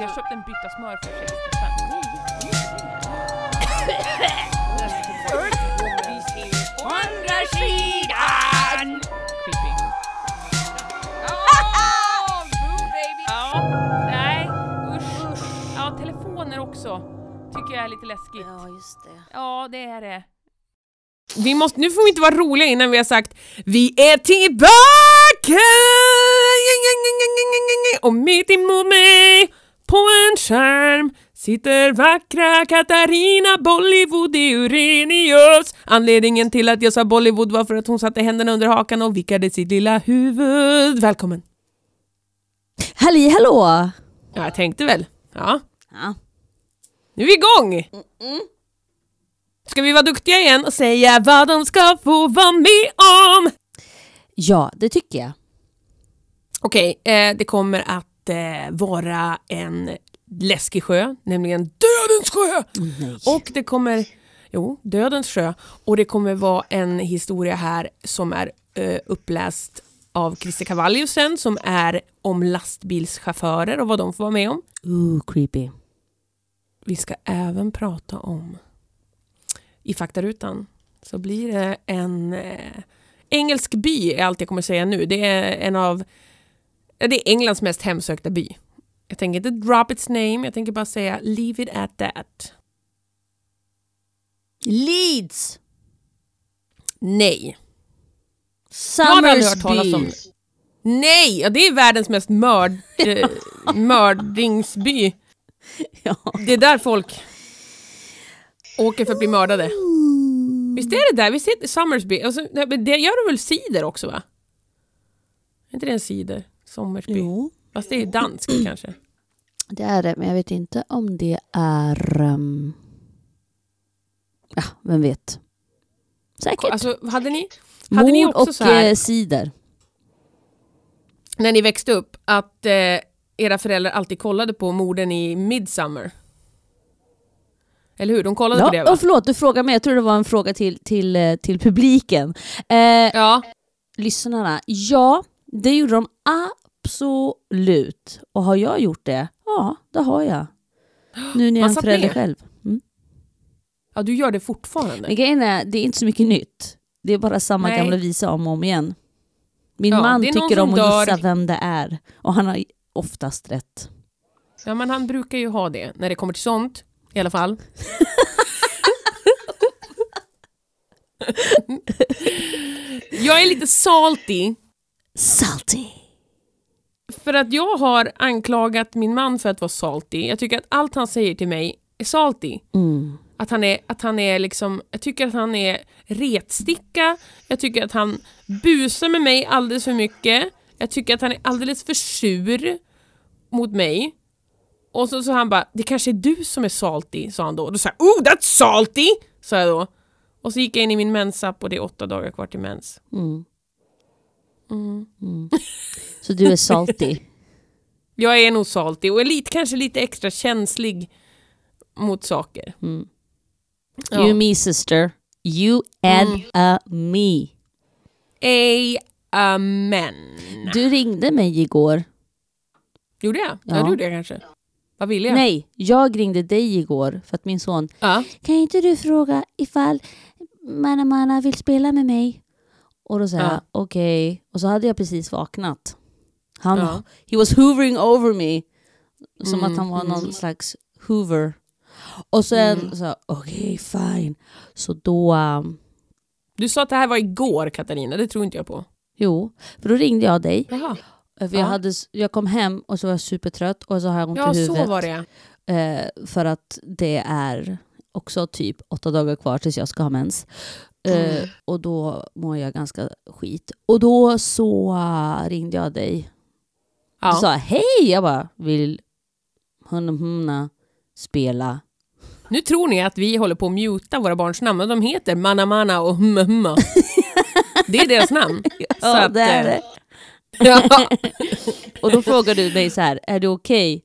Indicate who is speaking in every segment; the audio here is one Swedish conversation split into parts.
Speaker 1: Jag köpte en bytta smör för 60 spänn. Creepy. Ja, nej, usch. Ja, telefoner också. Tycker jag är lite läskigt.
Speaker 2: Ja, just det.
Speaker 1: Ja, det är det. Vi måste, nu får vi inte vara roliga innan vi har sagt Vi är tillbaka! Och mitt emot mig på en skärm sitter vackra Katarina Bollywood Eurenius. Anledningen till att jag sa Bollywood var för att hon satte händerna under hakan och vickade sitt lilla huvud. Välkommen!
Speaker 2: Halli hallå!
Speaker 1: Ja, jag tänkte väl. Ja,
Speaker 2: Ja.
Speaker 1: nu är vi igång! Ska vi vara duktiga igen och säga vad de ska få vara med om?
Speaker 2: ja, det tycker jag.
Speaker 1: Okej, eh, det kommer att eh, vara en läskig sjö, nämligen Dödens sjö!
Speaker 2: Nej.
Speaker 1: Och det kommer, jo, Dödens sjö. Och det kommer vara en historia här som är eh, uppläst av Christer Cavalliusen som är om lastbilschaufförer och vad de får vara med om.
Speaker 2: Ooh, creepy.
Speaker 1: Vi ska även prata om, i faktarutan, så blir det en eh, engelsk by, är allt jag kommer säga nu. Det är en av, det är Englands mest hemsökta by. Jag tänker inte drop its name, jag tänker bara säga leave it at that.
Speaker 2: Leeds!
Speaker 1: Nej.
Speaker 2: Summersby!
Speaker 1: om. Nej, ja, det är världens mest mörd, eh, mördingsby.
Speaker 2: Ja.
Speaker 1: Det är där folk åker för att bli mördade. Visst är det där? Visst heter det Summersby? Alltså, det gör de väl cider också va? Är inte det en cider? Sommersby?
Speaker 2: Jo,
Speaker 1: Fast det är danskt kanske.
Speaker 2: det är det. Men jag vet inte om det är... ehm, Ja, vem vet. Säkert.
Speaker 1: Alltså, hade ni, hade ni
Speaker 2: Mord
Speaker 1: också
Speaker 2: och
Speaker 1: så här,
Speaker 2: eh, cider.
Speaker 1: när ni växte upp, att eh, era föräldrar alltid kollade på morden i Midsummer? Eller hur? De kollade på det
Speaker 2: Ja,
Speaker 1: va?
Speaker 2: oh, förlåt, du frågar mig. Jag tror det var en fråga till, till, eh, till publiken. Eh,
Speaker 1: Ja,
Speaker 2: lyssnarna, ja, det gjorde de absolut. Och har jag gjort det? Ja, det har jag. Nu när jag är en förälder själv. Mm.
Speaker 1: ja, du gör det fortfarande.
Speaker 2: Men grejen är, det är inte så mycket nytt. Det är bara samma
Speaker 1: Nej.
Speaker 2: gamla visa om och om igen. Min
Speaker 1: Ja,
Speaker 2: man tycker om att
Speaker 1: dör.
Speaker 2: gissa vem det är. Och han har oftast rätt.
Speaker 1: Ja, men han brukar ju ha det när det kommer till sånt, i alla fall. jag är lite salty,
Speaker 2: Salty!
Speaker 1: För att jag har anklagat min man för att vara salty. Jag tycker att allt han säger till mig är salty.
Speaker 2: Mm.
Speaker 1: Att han är, att han är liksom, jag tycker att han är retsticka, jag tycker att han busar med mig alldeles för mycket, jag tycker att han är alldeles för sur mot mig. Och så sa han bara, det kanske är du som är salty, sa han då. Och då sa jag, oh that's salty, sa jag då. Och så gick jag in i min mensapp och det är åtta dagar kvar till mens.
Speaker 2: Mm.
Speaker 1: Mm.
Speaker 2: Mm. Så du är salty?
Speaker 1: Jag är nog salty och är lite, kanske lite extra känslig mot saker.
Speaker 2: Mm.
Speaker 1: Ja.
Speaker 2: You me sister. You and
Speaker 1: Mm.
Speaker 2: a me.
Speaker 1: Amen.
Speaker 2: Du ringde mig igår.
Speaker 1: Gjorde jag? Ja, det gjorde jag kanske. Vad ville jag?
Speaker 2: Nej, jag ringde dig igår för att min son
Speaker 1: Ja.
Speaker 2: Kan inte du fråga ifall Mana Mana vill spela med mig? Och då sa
Speaker 1: Ja.
Speaker 2: jag okej. Och så hade jag precis vaknat. Han,
Speaker 1: Ja.
Speaker 2: He was hoovering over me. Som
Speaker 1: Mm,
Speaker 2: att han var någon
Speaker 1: mm.
Speaker 2: slags hoover. Och sen
Speaker 1: Mm.
Speaker 2: sa jag okej fine. Så då, um,
Speaker 1: Du sa att det här var igår Katarina, det tror inte jag på.
Speaker 2: jo. För då ringde jag dig.
Speaker 1: Jaha.
Speaker 2: För
Speaker 1: Ja.
Speaker 2: jag, hade, s- jag kom hem och så var jag supertrött och så har jag ont
Speaker 1: Ja,
Speaker 2: i
Speaker 1: så
Speaker 2: huvudet.
Speaker 1: var det.
Speaker 2: Eh, för att det är också typ åtta dagar kvar tills jag ska ha mens. Eh,
Speaker 1: Mm.
Speaker 2: och då mår jag ganska skit. Och då så eh, ringde jag dig. Du
Speaker 1: Ja.
Speaker 2: sa hej! Jag bara, vill Hunna Hunna spela?
Speaker 1: Nu tror ni att vi håller på att muta våra barns namn, men de heter Manna Manna och Humma Humma. Det är deras namn.
Speaker 2: Ja,
Speaker 1: att,
Speaker 2: det är
Speaker 1: eh,
Speaker 2: det.
Speaker 1: Ja.
Speaker 2: Och då frågade du mig så här, är det okej?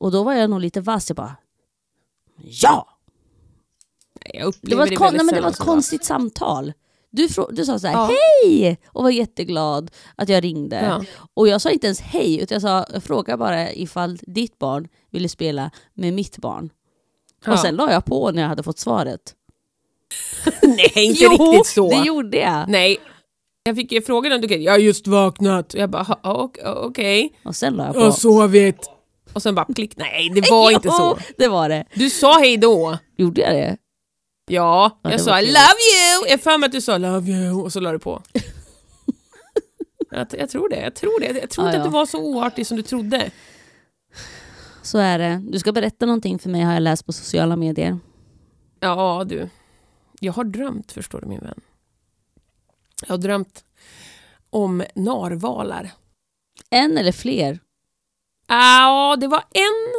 Speaker 2: Och då var jag nog lite vass. Jag bara, ja!
Speaker 1: Jag
Speaker 2: Det
Speaker 1: upplever
Speaker 2: var
Speaker 1: det,
Speaker 2: kon-
Speaker 1: väldigt
Speaker 2: nej, men det var ett konstigt samtal. Du, du sa så här,
Speaker 1: Ja.
Speaker 2: hej! Och var jätteglad att jag ringde.
Speaker 1: Ja.
Speaker 2: Och jag sa inte ens hej, utan jag, sa, jag frågade bara ifall ditt barn ville spela med mitt barn.
Speaker 1: Ja.
Speaker 2: Och sen la jag på när jag hade fått svaret.
Speaker 1: Nej, inte riktigt så.
Speaker 2: det gjorde jag.
Speaker 1: Nej. Jag fick ju frågan om du jag har just vaknat. Och jag bara, "Ha, ok- okej.
Speaker 2: Och sen la jag på.
Speaker 1: Jag har sovit. Och sen bara klick, nej det var inte så.
Speaker 2: Jo, det var det.
Speaker 1: Du sa hej då.
Speaker 2: Gjorde jag det?
Speaker 1: Ja,
Speaker 2: Ja,
Speaker 1: jag sa I love you! Jag för mig att du sa love you och så la du på. jag, jag tror det, jag tror det. Jag tror inte att du var så oartig som du trodde.
Speaker 2: Så är det. Du ska berätta någonting för mig har jag läst på sociala medier.
Speaker 1: Ja du, jag har drömt förstår du min vän. Jag har drömt om narvalar.
Speaker 2: En eller fler?
Speaker 1: Ja, det var en...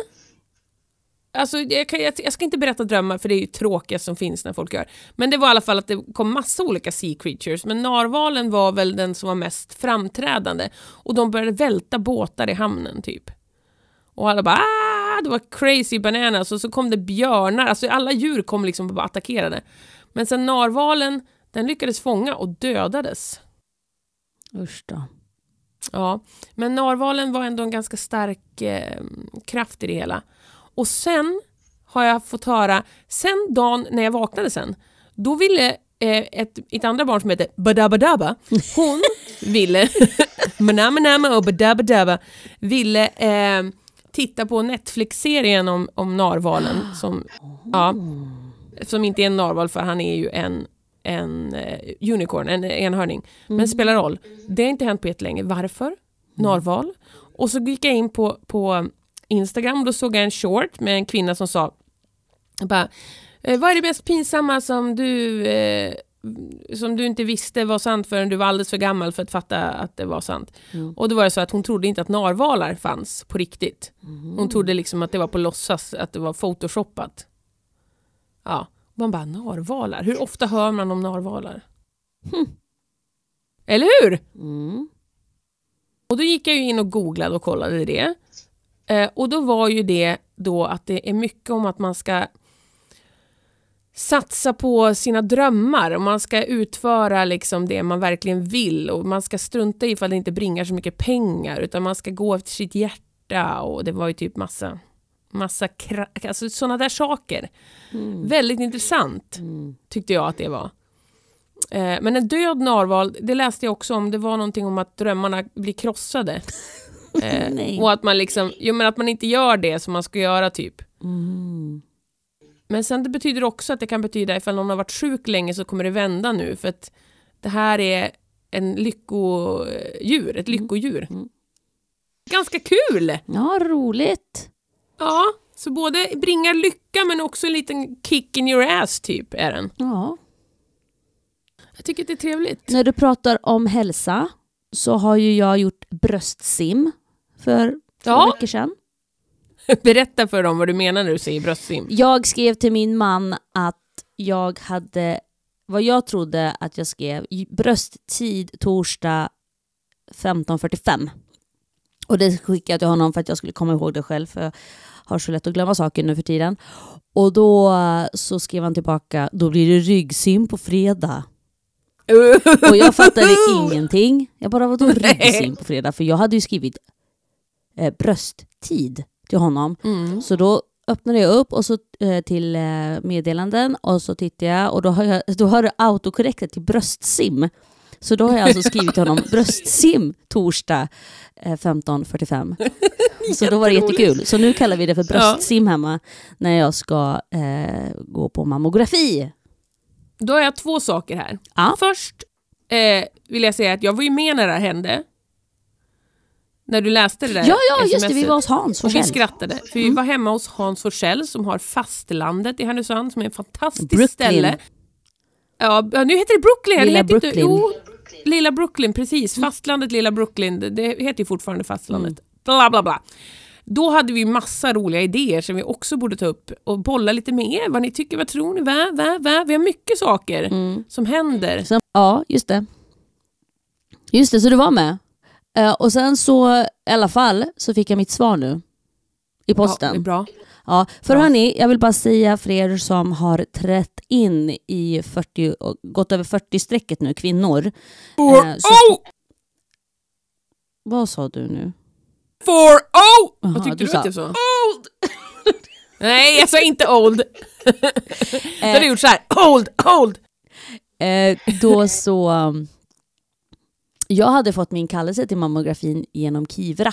Speaker 1: Alltså, jag, kan, jag, jag ska inte berätta drömmar för det är ju tråkiga som finns när folk gör. Men det var i alla fall att det kom massa olika sea creatures. Men narvalen var väl den som var mest framträdande. Och de började välta båtar i hamnen typ. Och alla bara ah, det var crazy bananas och så kom det björnar. Alltså alla djur kom liksom och bara attackerade. Men sen narvalen, den lyckades fånga och dödades.
Speaker 2: Usch då.
Speaker 1: Ja, men narvalen var ändå en ganska stark eh, kraft i det hela. Och sen har jag fått höra, sen dagen när jag vaknade sen, då ville eh, ett, ett andra barn som heter Badabadaba, hon ville, Manamanama och Badabadaba, ville eh, titta på Netflix-serien om, om narvalen som, ja, som inte är en narval för han är ju en en eh, unicorn, en enhörning. Men spelar roll. Det har inte hänt på jättelänge. Varför? Narval. Och så gick jag in på, på Instagram då såg jag en short med en kvinna som sa bara, eh, vad är det mest pinsamma som du, eh, som du inte visste var sant förrän du var alldeles för gammal för att fatta att det var sant.
Speaker 2: Mm.
Speaker 1: Och då var det så att hon trodde inte att narvalar fanns på riktigt. Hon trodde liksom att det var på låtsas, att det var photoshoppat. Ja, man bara narvalar. Hur ofta hör man om narvalar? Eller hur?
Speaker 2: Mm.
Speaker 1: Och då gick jag ju in och googlade och kollade det. Eh, och då var ju det då att det är mycket om att man ska satsa på sina drömmar och man ska utföra liksom det man verkligen vill och man ska strunta i ifall det inte bringar så mycket pengar utan man ska gå efter sitt hjärta och det var ju typ massa massa alltså sådana där saker. Väldigt intressant
Speaker 2: Mm.
Speaker 1: tyckte jag att det var. Eh, men en död narval, det läste jag också om, det var någonting om att drömmarna blir krossade. Eh, och att man liksom, jo men att man inte gör det som man ska göra typ.
Speaker 2: Mm.
Speaker 1: Men sen det betyder också att det kan betyda ifall någon har varit sjuk länge så kommer det vända nu för att det här är en lyckodjur, ett lyckodjur.
Speaker 2: Mm.
Speaker 1: Ganska kul!
Speaker 2: Ja, roligt.
Speaker 1: Ja, så både bringar lycka men också en liten kick in your ass typ är den.
Speaker 2: Ja.
Speaker 1: Jag tycker att det är trevligt.
Speaker 2: När du pratar om hälsa så har ju jag gjort bröstsim för två
Speaker 1: Ja.
Speaker 2: veckor sedan.
Speaker 1: Berätta för dem vad du menar när du säger bröstsim.
Speaker 2: Jag skrev till min man att jag hade, vad jag trodde att jag skrev, brösttid torsdag 15.45. Och det skickade jag till honom för att jag skulle komma ihåg det själv, för jag har så lätt att glömma saker nu för tiden. Och då så skrev han tillbaka, då blir det ryggsim på fredag. Och jag fattade ingenting. Jag bara, vadå ryggsim på fredag? För jag hade ju skrivit eh, brösttid till honom.
Speaker 1: Mm.
Speaker 2: Så då öppnade jag upp och så, eh, till eh, meddelanden och så tittade jag och då har, jag, då har det autokorrektat till bröstsim. Så då har jag alltså skrivit till honom bröstsim torsdag eh, 15.45. Så då var det jättekul. Så nu kallar vi det för bröstsim hemma när jag ska eh, gå på mammografi.
Speaker 1: Då har jag två saker här.
Speaker 2: Ja.
Speaker 1: Först eh, vill jag säga att jag var ju med när det här hände. När du läste det där
Speaker 2: Ja, ja, just det. Vi var hos Hans
Speaker 1: Och vi skrattade, för
Speaker 2: Mm.
Speaker 1: vi var hemma hos Hans Forsell som har fastlandet i Härnösand som är ett fantastiskt
Speaker 2: Brooklyn.
Speaker 1: ställe. Ja, nu heter det Brooklyn.
Speaker 2: Lilla
Speaker 1: det
Speaker 2: Brooklyn.
Speaker 1: Inte, jo, Lilla Brooklyn, precis. Fastlandet Lilla Brooklyn. Det, heter ju fortfarande fastlandet. Bla, bla, bla. Då hade vi massa roliga idéer som vi också borde ta upp och bolla lite med er. Vad ni tycker, vad tror ni? Va, va, va? Vi har mycket saker
Speaker 2: Mm.
Speaker 1: som händer.
Speaker 2: Ja, just det. Just det, så du var med. Eh, och sen så, i alla fall, så fick jag mitt svar nu. I
Speaker 1: Ja, det är
Speaker 2: posten.
Speaker 1: bra.
Speaker 2: Ja, för hörni, jag vill bara säga för er som har trätt in i 40, och gått över 40-strecket nu, kvinnor.
Speaker 1: For,
Speaker 2: Eh, så-
Speaker 1: oh!
Speaker 2: Vad sa du nu?
Speaker 1: For, oh!
Speaker 2: Jaha,
Speaker 1: Vad tyckte
Speaker 2: du
Speaker 1: du, att jag sa? Old! Nej, jag sa inte old. Då hade jag gjort så här. old, old.
Speaker 2: Eh, då så... um, Jag hade fått min kallelse till mammografin genom Kivra,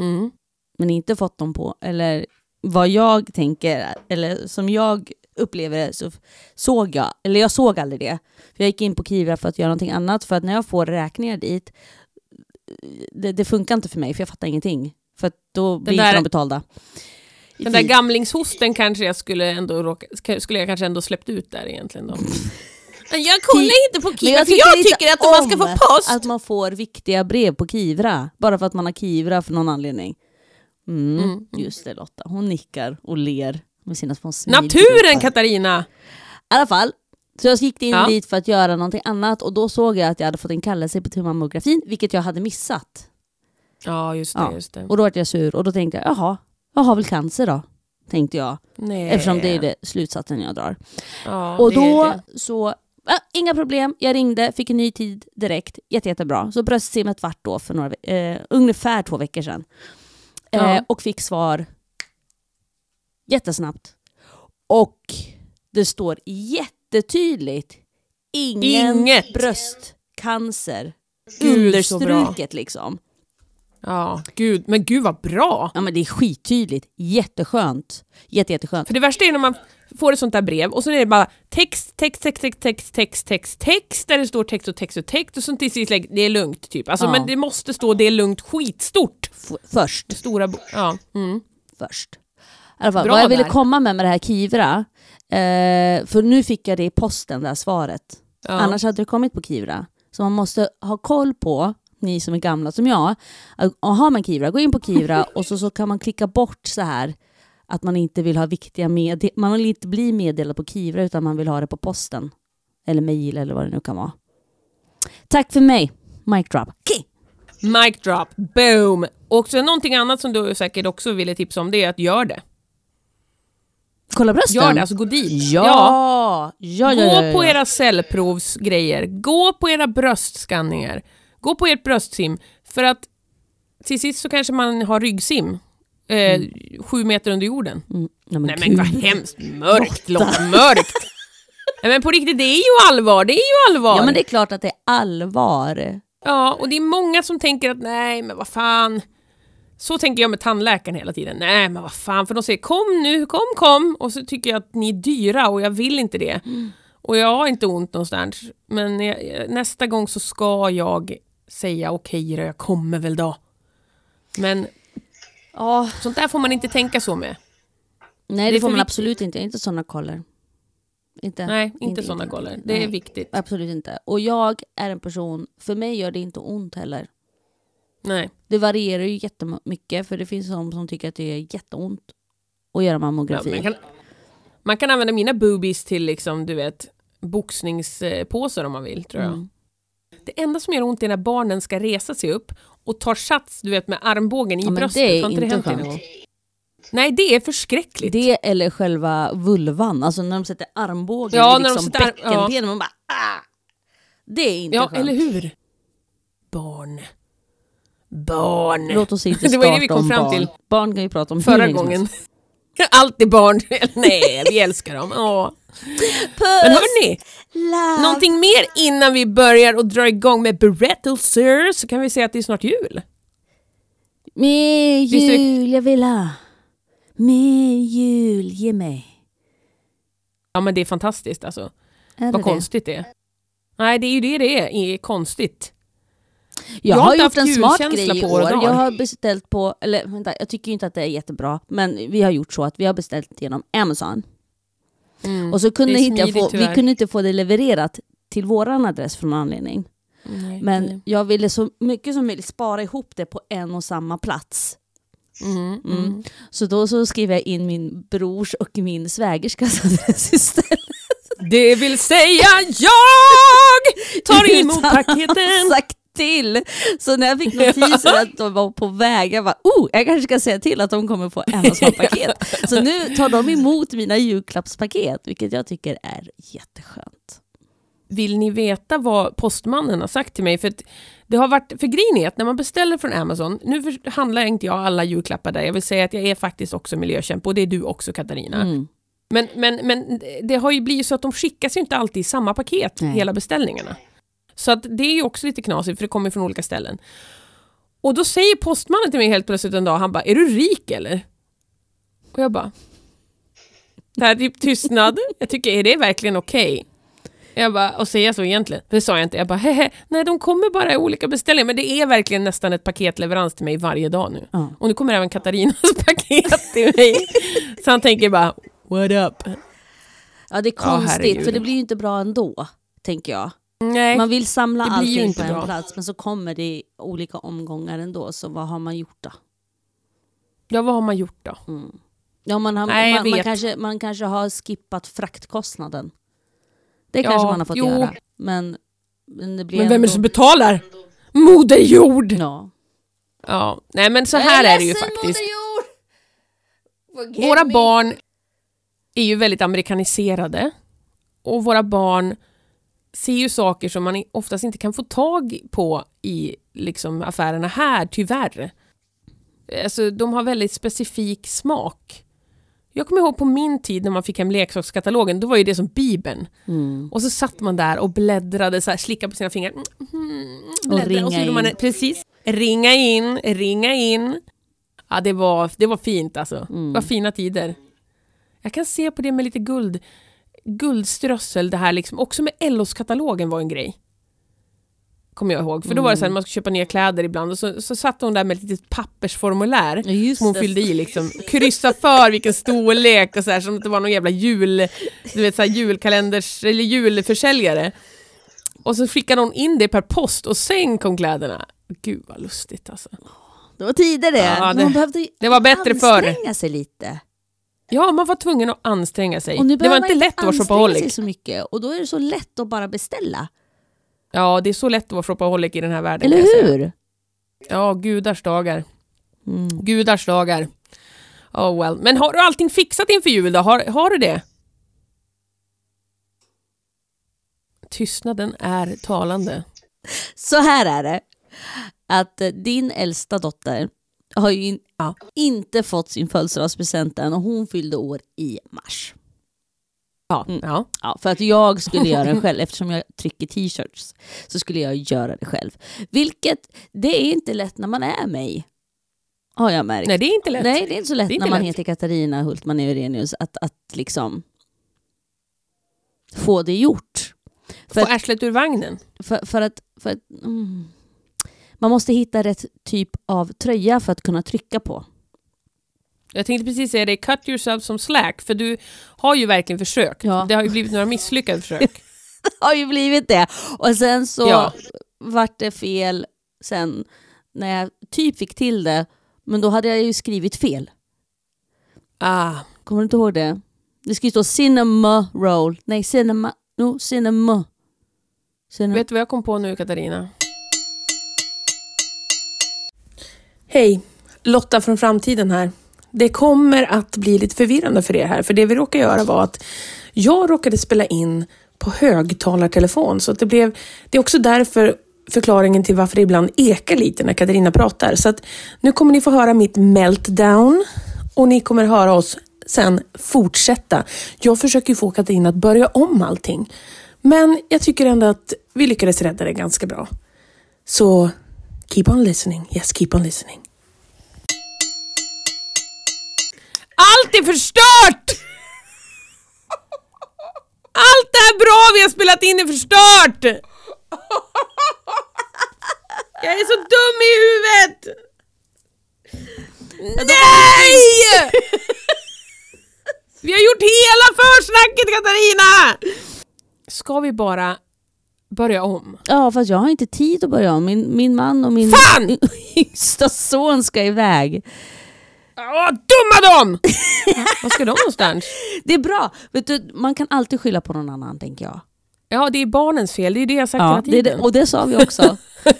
Speaker 1: Mm.
Speaker 2: men inte fått dem på, eller vad jag tänker, eller som jag upplever det så såg jag, eller jag såg aldrig det. För jag gick in på Kivra för att göra någonting annat, för att när jag får räkningar dit, det, det funkar inte för mig, för jag fattar ingenting. För att då blir
Speaker 1: där-
Speaker 2: inte de betalda.
Speaker 1: Den där gamlingshosten kanske jag skulle ändå råka, skulle jag kanske ändå släppt ut där egentligen då. Jag kollar inte på
Speaker 2: Men
Speaker 1: Kiva för jag tycker att om man ska få post.
Speaker 2: Att man får viktiga brev på Kivra, bara för att man har Kivra för någon anledning. Mm,
Speaker 1: Mm.
Speaker 2: Just det Lotta, hon nickar och ler med sina små
Speaker 1: Naturen. Katarina!
Speaker 2: I alla fall, så jag gick in
Speaker 1: Ja.
Speaker 2: dit för att göra någonting annat och då såg jag att jag hade fått en kallelse på mammografin, vilket jag hade missat.
Speaker 1: Ja just det,
Speaker 2: Ja.
Speaker 1: just det.
Speaker 2: Och då var jag sur och då tänkte jag, jaha, jag har väl cancer då? Tänkte jag,
Speaker 1: Nej.
Speaker 2: eftersom det är det slutsatsen jag drar.
Speaker 1: Ja,
Speaker 2: Och
Speaker 1: det
Speaker 2: då
Speaker 1: det.
Speaker 2: så, ah, inga problem, jag ringde, fick en ny tid direkt, Jätte, jättebra. Så bröstsimmet vart då för några, eh, ungefär två veckor sedan. Eh,
Speaker 1: Ja.
Speaker 2: och fick svar jättesnabbt. Och det står jättetydligt, ingen
Speaker 1: Inget.
Speaker 2: bröstcancer.
Speaker 1: Gud.
Speaker 2: Understruket liksom.
Speaker 1: Ja, gud. Men gud vad bra!
Speaker 2: Ja men det är skittydligt, jätteskönt. Jätte, jätteskönt.
Speaker 1: För det värsta är när man får ett sånt där brev och så är det bara text, text, text, text, text, text, text, text där det står text och text och text och så till sist lägg- det är lugnt typ. Alltså
Speaker 2: Ja.
Speaker 1: men det måste stå det är lugnt skitstort.
Speaker 2: F- först.
Speaker 1: Stora ja. Mm.
Speaker 2: först. I alla fall,
Speaker 1: Bra
Speaker 2: vad jag ville
Speaker 1: där.
Speaker 2: komma med med det här Kivra, eh, för nu fick jag det i posten, det här svaret.
Speaker 1: Ja.
Speaker 2: Annars hade det kommit på Kivra. Så man måste ha koll på, ni som är gamla som jag, har man Kivra, gå in på Kivra och så, så kan man klicka bort så här att man inte vill ha viktiga med man vill inte bli meddelad på Kivra utan man vill ha det på posten. Eller mail eller vad det nu kan vara. Tack för mig, mic drop. Okay.
Speaker 1: Mic drop, boom! Och sen någonting annat som du säkert också ville tipsa om det är att gör det.
Speaker 2: Kolla brösten.
Speaker 1: Gör det, alltså gå dit.
Speaker 2: Ja! Ja, ja, ja,
Speaker 1: Gå
Speaker 2: ja,
Speaker 1: på
Speaker 2: ja.
Speaker 1: era cellprovsgrejer, gå på era bröstskanningar, gå på ert bröstsim. För att till sist så kanske man har ryggsim. Eh, Sju meter under jorden.
Speaker 2: Mm. Nej, men
Speaker 1: Nej men vad hemskt mörkt Lotta, mörkt! Nej men på riktigt, det är ju allvar, det är ju allvar!
Speaker 2: Ja men det är klart att det är allvar.
Speaker 1: Ja, och det är många som tänker att nej men vad fan. Så tänker jag med tandläkaren hela tiden. Nej men vad fan, för de säger kom nu, kom kom. Och så tycker jag att ni är dyra och jag vill inte det. Och jag har inte ont någonstans. Men jag, nästa gång så ska jag säga okej då, jag kommer väl då. Men
Speaker 2: Ja.
Speaker 1: sånt där får man inte tänka så med.
Speaker 2: Nej
Speaker 1: Det
Speaker 2: det,
Speaker 1: är
Speaker 2: får man
Speaker 1: viktigt.
Speaker 2: absolut inte. Inte sådana koller. Inte.
Speaker 1: Nej, inte, sådana koller. Det är
Speaker 2: Nej.
Speaker 1: viktigt.
Speaker 2: Absolut inte. Och jag är en person, för mig gör det inte ont heller.
Speaker 1: Nej.
Speaker 2: Det varierar ju jättemycket för det finns de som tycker att det är jätteont att göra
Speaker 1: Ja,
Speaker 2: mammografi.
Speaker 1: man, kan, man kan använda mina boobies till liksom, du vet, boxningspåsar om man vill, tror jag.
Speaker 2: Mm.
Speaker 1: Det enda som gör ont är när barnen ska resa sig upp och tar sats, du vet, med armbågen i
Speaker 2: Ja,
Speaker 1: bröstet.
Speaker 2: det är inte
Speaker 1: dig
Speaker 2: skönt.
Speaker 1: Nej, det är förskräckligt.
Speaker 2: Det eller själva vulvan, alltså när de sätter armbågen
Speaker 1: Ja,
Speaker 2: i liksom. Man bara ah! Det är inte
Speaker 1: ja,
Speaker 2: skönt.
Speaker 1: eller hur? Barn. Barn.
Speaker 2: Låt oss inte
Speaker 1: Det var det vi
Speaker 2: starta
Speaker 1: kom
Speaker 2: om
Speaker 1: fram
Speaker 2: barn.
Speaker 1: till
Speaker 2: Barn kan ju prata om hur
Speaker 1: Förra
Speaker 2: som
Speaker 1: gången. Alltid barn. Nej, vi älskar dem. Åh.
Speaker 2: Puss!
Speaker 1: Men hörni,
Speaker 2: Love.
Speaker 1: någonting mer innan vi börjar och drar igång med berättelser så kan vi säga att det är snart jul.
Speaker 2: Mer
Speaker 1: det-
Speaker 2: jul jag vill ha. Mer jul, ge mig.
Speaker 1: Ja men det är fantastiskt alltså.
Speaker 2: Är det
Speaker 1: Vad
Speaker 2: det?
Speaker 1: konstigt det är. Nej det är ju det det är, är konstigt.
Speaker 2: Jag,
Speaker 1: Jag har
Speaker 2: gjort en smart grej i
Speaker 1: år.
Speaker 2: Jag har beställt på, eller vänta, jag tycker inte att det är jättebra, men vi har gjort så att vi har beställt genom Amazon.
Speaker 1: Mm.
Speaker 2: Och så kunde inte jag
Speaker 1: smidigt,
Speaker 2: få, vi kunde inte få det levererat till våran adress för någon anledning.
Speaker 1: Nej,
Speaker 2: Men
Speaker 1: nej.
Speaker 2: jag ville så mycket som möjligt spara ihop det på en och samma plats.
Speaker 1: Mm, mm.
Speaker 2: Så då så skrev jag in min brors och min svägerskas adress istället.
Speaker 1: Det vill säga jag tar emot paketen.
Speaker 2: Sagt till. Så när jag fick notisen att de var på väg, jag bara oh, jag kanske ska säga till att de kommer få Amazon-paket. Så nu tar de emot mina julklappspaket, vilket jag tycker är jätteskönt.
Speaker 1: Vill ni veta vad postmannen har sagt till mig? För det har varit, för grejen är att när man beställer från Amazon, nu handlar inte jag alla julklappar där, jag vill säga att jag är faktiskt också miljökämpe och det är du också Katarina.
Speaker 2: Mm.
Speaker 1: Men, men, men det har ju blivit så att de skickas ju inte alltid i samma paket,
Speaker 2: Nej.
Speaker 1: hela beställningarna. Så att det är ju också lite knasigt för det kommer från olika ställen. Och då säger postmannen till mig helt plötsligt en dag, han bara, är du rik eller? Och jag bara, det här är typ tystnad, jag tycker, är det verkligen okej? Jag bara, och säger jag så egentligen? Det sa jag inte. Jag bara, hehe, nej de kommer bara i olika beställningar. Men det är verkligen nästan ett paketleverans till mig varje dag nu.
Speaker 2: Ja.
Speaker 1: Och nu kommer även Katarinas paket till mig. Så han tänker bara, what up?
Speaker 2: Ja, det är
Speaker 1: Ja,
Speaker 2: konstigt,
Speaker 1: herregud.
Speaker 2: för det blir ju inte bra ändå, tänker jag.
Speaker 1: Nej,
Speaker 2: Man vill samla allting på en
Speaker 1: bra.
Speaker 2: plats, men så kommer det i olika omgångar ändå, så vad har man gjort då?
Speaker 1: ja vad har man gjort då?
Speaker 2: Ja, man, har,
Speaker 1: Nej,
Speaker 2: man, man, kanske, man kanske har skippat fraktkostnaden. Det
Speaker 1: Ja,
Speaker 2: kanske man har fått
Speaker 1: jo.
Speaker 2: göra. Men, men det blir
Speaker 1: Men vem är
Speaker 2: ändå...
Speaker 1: det som betalar? Moder Jord!
Speaker 2: Ja.
Speaker 1: Ja, nej men så här är det ju faktiskt. Våra barn är ju väldigt amerikaniserade. Och våra barn ser ju saker som man oftast inte kan få tag på i liksom, affärerna här, tyvärr. Alltså, de har väldigt specifik smak. Jag kommer ihåg på min tid när man fick hem leksakskatalogen, då var ju det som bibeln.
Speaker 2: Mm.
Speaker 1: Och så satt man där och bläddrade, så här, slickade på sina fingrar. Mm, mm, bläddrade,
Speaker 2: ringa
Speaker 1: och så man
Speaker 2: in.
Speaker 1: Precis. Ringa in, ringa in. Ja, det var, det var fint alltså.
Speaker 2: Mm.
Speaker 1: Det var fina tider. Jag kan se på det med lite guld, guldströssel, det här liksom. Också med Ellos-katalogen var en grej. Kommer jag ihåg. För då var det så här,
Speaker 2: Mm.
Speaker 1: man skulle köpa nya kläder ibland och så, så satt hon där med ett litet pappersformulär
Speaker 2: just
Speaker 1: som hon
Speaker 2: det.
Speaker 1: fyllde i liksom. Kryssa för vilken storlek och så här som att det var någon jävla jul, du vet så här julkalenders, eller julförsäljare. Och så skickade hon in det per post och sen kom kläderna. Gud vad lustigt alltså.
Speaker 2: Det var tider det.
Speaker 1: Ja, det-
Speaker 2: man behövde
Speaker 1: det var bättre förr.
Speaker 2: anstränga sig lite.
Speaker 1: Ja, man var tvungen att anstränga sig.
Speaker 2: Och nu
Speaker 1: Det var inte lätt att vara
Speaker 2: anstränga sig
Speaker 1: shopaholic.
Speaker 2: så mycket. Och då är det så lätt att bara beställa.
Speaker 1: Ja, det är så lätt att vara shopaholic i den här världen.
Speaker 2: Eller hur?
Speaker 1: Ja, gudars dagar.
Speaker 2: Mm.
Speaker 1: Gudars dagar. Oh well. Men har du allting fixat inför jul då? Har, har du det? Tystnaden är talande.
Speaker 2: Så här är det. Att eh, din äldsta dotter har ju in,
Speaker 1: Ja.
Speaker 2: inte fått sin födelsedagspresent än och hon fyllde år i mars.
Speaker 1: Ja,
Speaker 2: Mm.
Speaker 1: ja.
Speaker 2: Ja, för att jag skulle göra den själv, eftersom jag trycker t-shirts, så skulle jag göra det själv. Vilket, det är inte lätt när man är mig. Har jag märkt.
Speaker 1: Nej, det är inte lätt.
Speaker 2: Nej, det är inte så lätt
Speaker 1: inte
Speaker 2: när man
Speaker 1: lätt.
Speaker 2: heter Katarina Hultman Eurenius att, att liksom få det gjort. För
Speaker 1: Få arslet ur vagnen.
Speaker 2: för, för att, för att mm, man måste hitta rätt typ av tröja för att kunna trycka på.
Speaker 1: Jag tänkte precis säga det, cut yourself som slack, för du har ju verkligen försökt.
Speaker 2: Ja.
Speaker 1: Det har ju blivit några misslyckade försök.
Speaker 2: Det har ju blivit det. Och sen så
Speaker 1: Ja.
Speaker 2: vart det fel sen när jag typ fick till det. Men då hade jag ju skrivit fel.
Speaker 1: Ah,
Speaker 2: Kommer du inte ihåg det? Det ska ju stå cinema roll. Nej, cinema. No, cinema. cinema.
Speaker 1: vet du vad jag kom på nu, Katarina? Hej, Lotta från framtiden här. Det kommer att bli lite förvirrande för er här, för det vi råkade göra var att jag råkade spela in på högtalartelefon, så att det blev... Det är också därför förklaringen till varför det ibland ekar lite när Katarina pratar. Så att nu kommer ni få höra mitt meltdown och ni kommer höra oss sen fortsätta. Jag försöker ju få Katarina att börja om allting. Men jag tycker ändå att vi lyckades rädda det ganska bra. Så keep on listening. Yes, keep on listening. Allt är förstört! Allt det här bra vi har spelat in är förstört! Jag är så dum i huvudet! Nej! Vi har gjort hela försnacket Katarina! Ska vi bara börja om?
Speaker 2: Ja, fast jag har inte tid att börja om. Min, min man och min
Speaker 1: Fan!
Speaker 2: yngsta son ska iväg.
Speaker 1: Åh, dumma dem! Var ska de någonstans?
Speaker 2: Det är bra. Vet du, man kan alltid skylla på någon annan, tänker jag.
Speaker 1: Ja, det är barnens fel. Det är det jag sagt
Speaker 2: Ja,
Speaker 1: hela
Speaker 2: det
Speaker 1: tiden.
Speaker 2: det, och det sa vi också.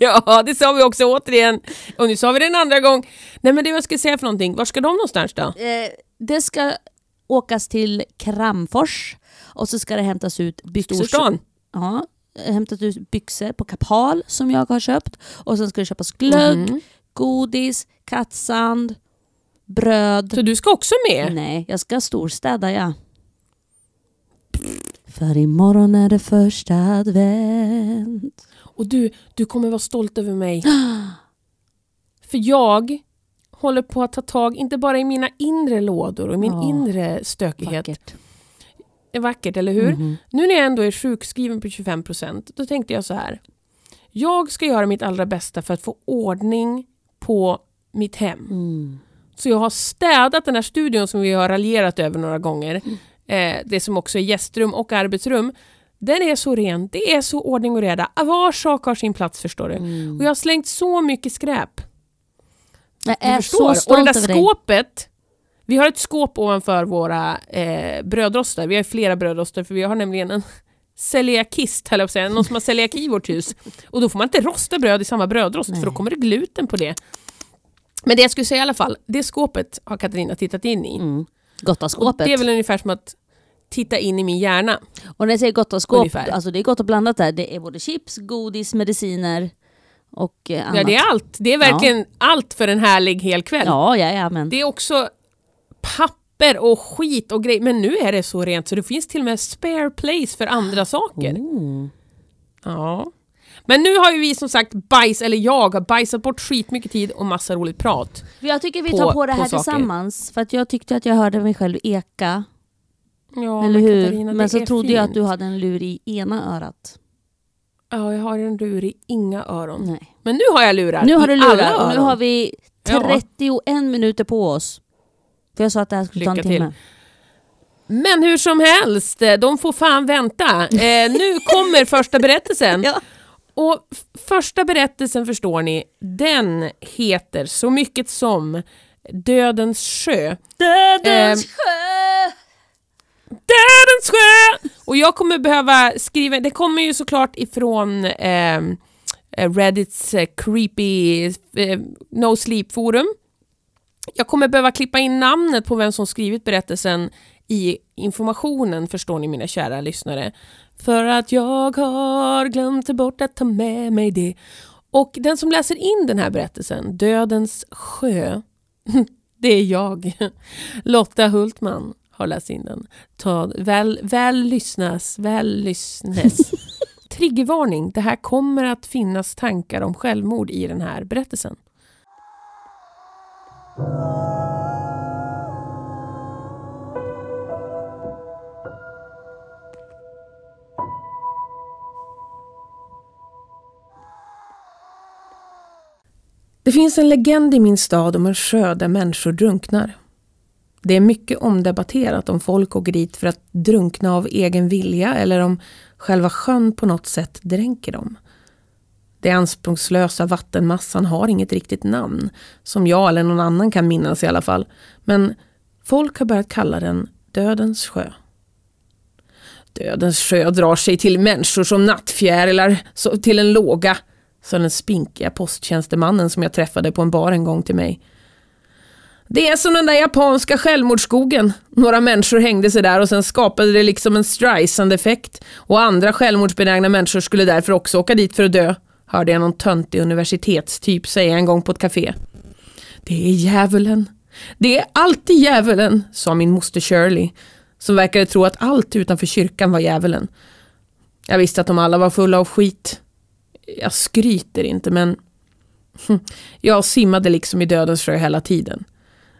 Speaker 1: Ja, det sa vi också återigen. Och nu sa vi det en andra gång. Nej, men det jag skulle säga för någonting. Var ska de någonstans då?
Speaker 2: Eh, det ska åkas till Kramfors och så ska det hämtas ut byxor.
Speaker 1: Storstan?
Speaker 2: Ja, hämtat ut byxor på Kapal som jag har köpt. Och sen ska det köpas glögg,
Speaker 1: Mhm.
Speaker 2: godis, kattsand, bröd.
Speaker 1: Så du ska också med?
Speaker 2: Nej, jag ska storstäda ja. För imorgon är det första advent.
Speaker 1: Och du, du kommer vara stolt över mig. För jag håller på att ta tag, inte bara i mina inre lådor och min
Speaker 2: Ja.
Speaker 1: inre stökighet.
Speaker 2: Vackert.
Speaker 1: Är vackert, eller hur?
Speaker 2: Mhm.
Speaker 1: Nu när jag ändå är sjukskriven på 25% då tänkte jag så här. Jag ska göra mitt allra bästa för att få ordning på mitt hem.
Speaker 2: Mm.
Speaker 1: Så jag har städat den här studion som vi har raljerat över några gånger.
Speaker 2: Mm.
Speaker 1: Eh, det som också är gästrum och arbetsrum. Den är så ren, det är så ordning och reda. Var sak har sin plats förstår du.
Speaker 2: Mm.
Speaker 1: Och jag har slängt så mycket skräp.
Speaker 2: Jag är så
Speaker 1: och det
Speaker 2: stolt
Speaker 1: där
Speaker 2: över dig.
Speaker 1: Vi har ett skåp ovanför våra eh, brödrostar. Vi har flera brödrostar för vi har nämligen en celiakist, höll jag på att säga. Någon som har celiaki i vårt hus. Och då får man inte rosta bröd i samma brödrost för då
Speaker 2: Nej.
Speaker 1: kommer det gluten på det. Men det jag skulle säga i alla fall, det skåpet har Katarina tittat in i.
Speaker 2: Mm. Gottaskåpet.
Speaker 1: det är väl ungefär som att titta in i min hjärna.
Speaker 2: Och när jag säger gottaskåp, alltså det är gott och blandat där. Det är både chips, godis, mediciner och eh, annat.
Speaker 1: Ja, det är allt. Det är verkligen allt för en härlig hel kväll.
Speaker 2: Ja, ja, ja, men.
Speaker 1: Det är också papper och skit och grejer. Men nu är det så rent så det finns till och med spare place för andra saker.
Speaker 2: Oh.
Speaker 1: Ja. Men nu har ju vi som sagt bajs, eller jag har bajsat bort skitmycket tid och massa roligt prat.
Speaker 2: Jag tycker vi
Speaker 1: På-
Speaker 2: tar på det
Speaker 1: på
Speaker 2: här
Speaker 1: saker.
Speaker 2: tillsammans. För att jag tyckte att jag hörde mig själv eka.
Speaker 1: Ja,
Speaker 2: eller
Speaker 1: men
Speaker 2: hur?
Speaker 1: Katarina, det
Speaker 2: men så trodde jag att
Speaker 1: fint.
Speaker 2: du hade en lur i ena örat.
Speaker 1: Ja, jag har en lur i inga öron.
Speaker 2: Nej.
Speaker 1: Men nu har jag lurar
Speaker 2: Nu har du lurar och nu har vi
Speaker 1: Ja.
Speaker 2: 31 minuter på oss. För jag sa att det här skulle ta en
Speaker 1: Lycka
Speaker 2: timme.
Speaker 1: Men hur som helst, eh, de får fan vänta. Eh, nu kommer första berättelsen.
Speaker 2: Ja.
Speaker 1: Och första berättelsen förstår ni, den heter så mycket som Dödens sjö.
Speaker 2: Dödens
Speaker 1: Ehm,
Speaker 2: sjö!
Speaker 1: Dödens sjö! Och jag kommer behöva skriva, det kommer ju såklart ifrån ehm, eh, Reddits eh, creepy eh, No Sleep forum. Jag kommer behöva klippa in namnet på vem som skrivit berättelsen i informationen förstår ni mina kära lyssnare. För att jag har glömt bort att ta med mig det. Och den som läser in den här berättelsen, Dödens sjö, det är jag. Lotta Hultman har läst in den. Ta, väl, väl lyssnas, väl lyssnes. Triggervarning, det här kommer att finnas tankar om självmord i den här berättelsen. Det finns en legend i min stad om en sjö där människor drunknar. Det är mycket omdebatterat om folk åker dit för att drunkna av egen vilja eller om själva sjön på något sätt dränker dem. Det anspråkslösa vattenmassan har inget riktigt namn, som jag eller någon annan kan minnas i alla fall. Men folk har börjat kalla den Dödens sjö. Dödens sjö drar sig till människor som nattfjärilar så- till en låga, sa den spinkiga posttjänstemannen som jag träffade på en bar en gång till mig. Det är som den där japanska självmordsskogen. Några människor hängde sig där och sen skapade det liksom en Streisand-effekt och andra självmordsbenägna människor skulle därför också åka dit för att dö, hörde jag någon töntig universitetstyp säga en gång på ett café. Det är djävulen. Det är alltid djävulen, sa min moster Shirley, som verkade tro att allt utanför kyrkan var djävulen. Jag visste att de alla var fulla av skit. Jag skryter inte, men jag simmade liksom i dödens sjö hela tiden.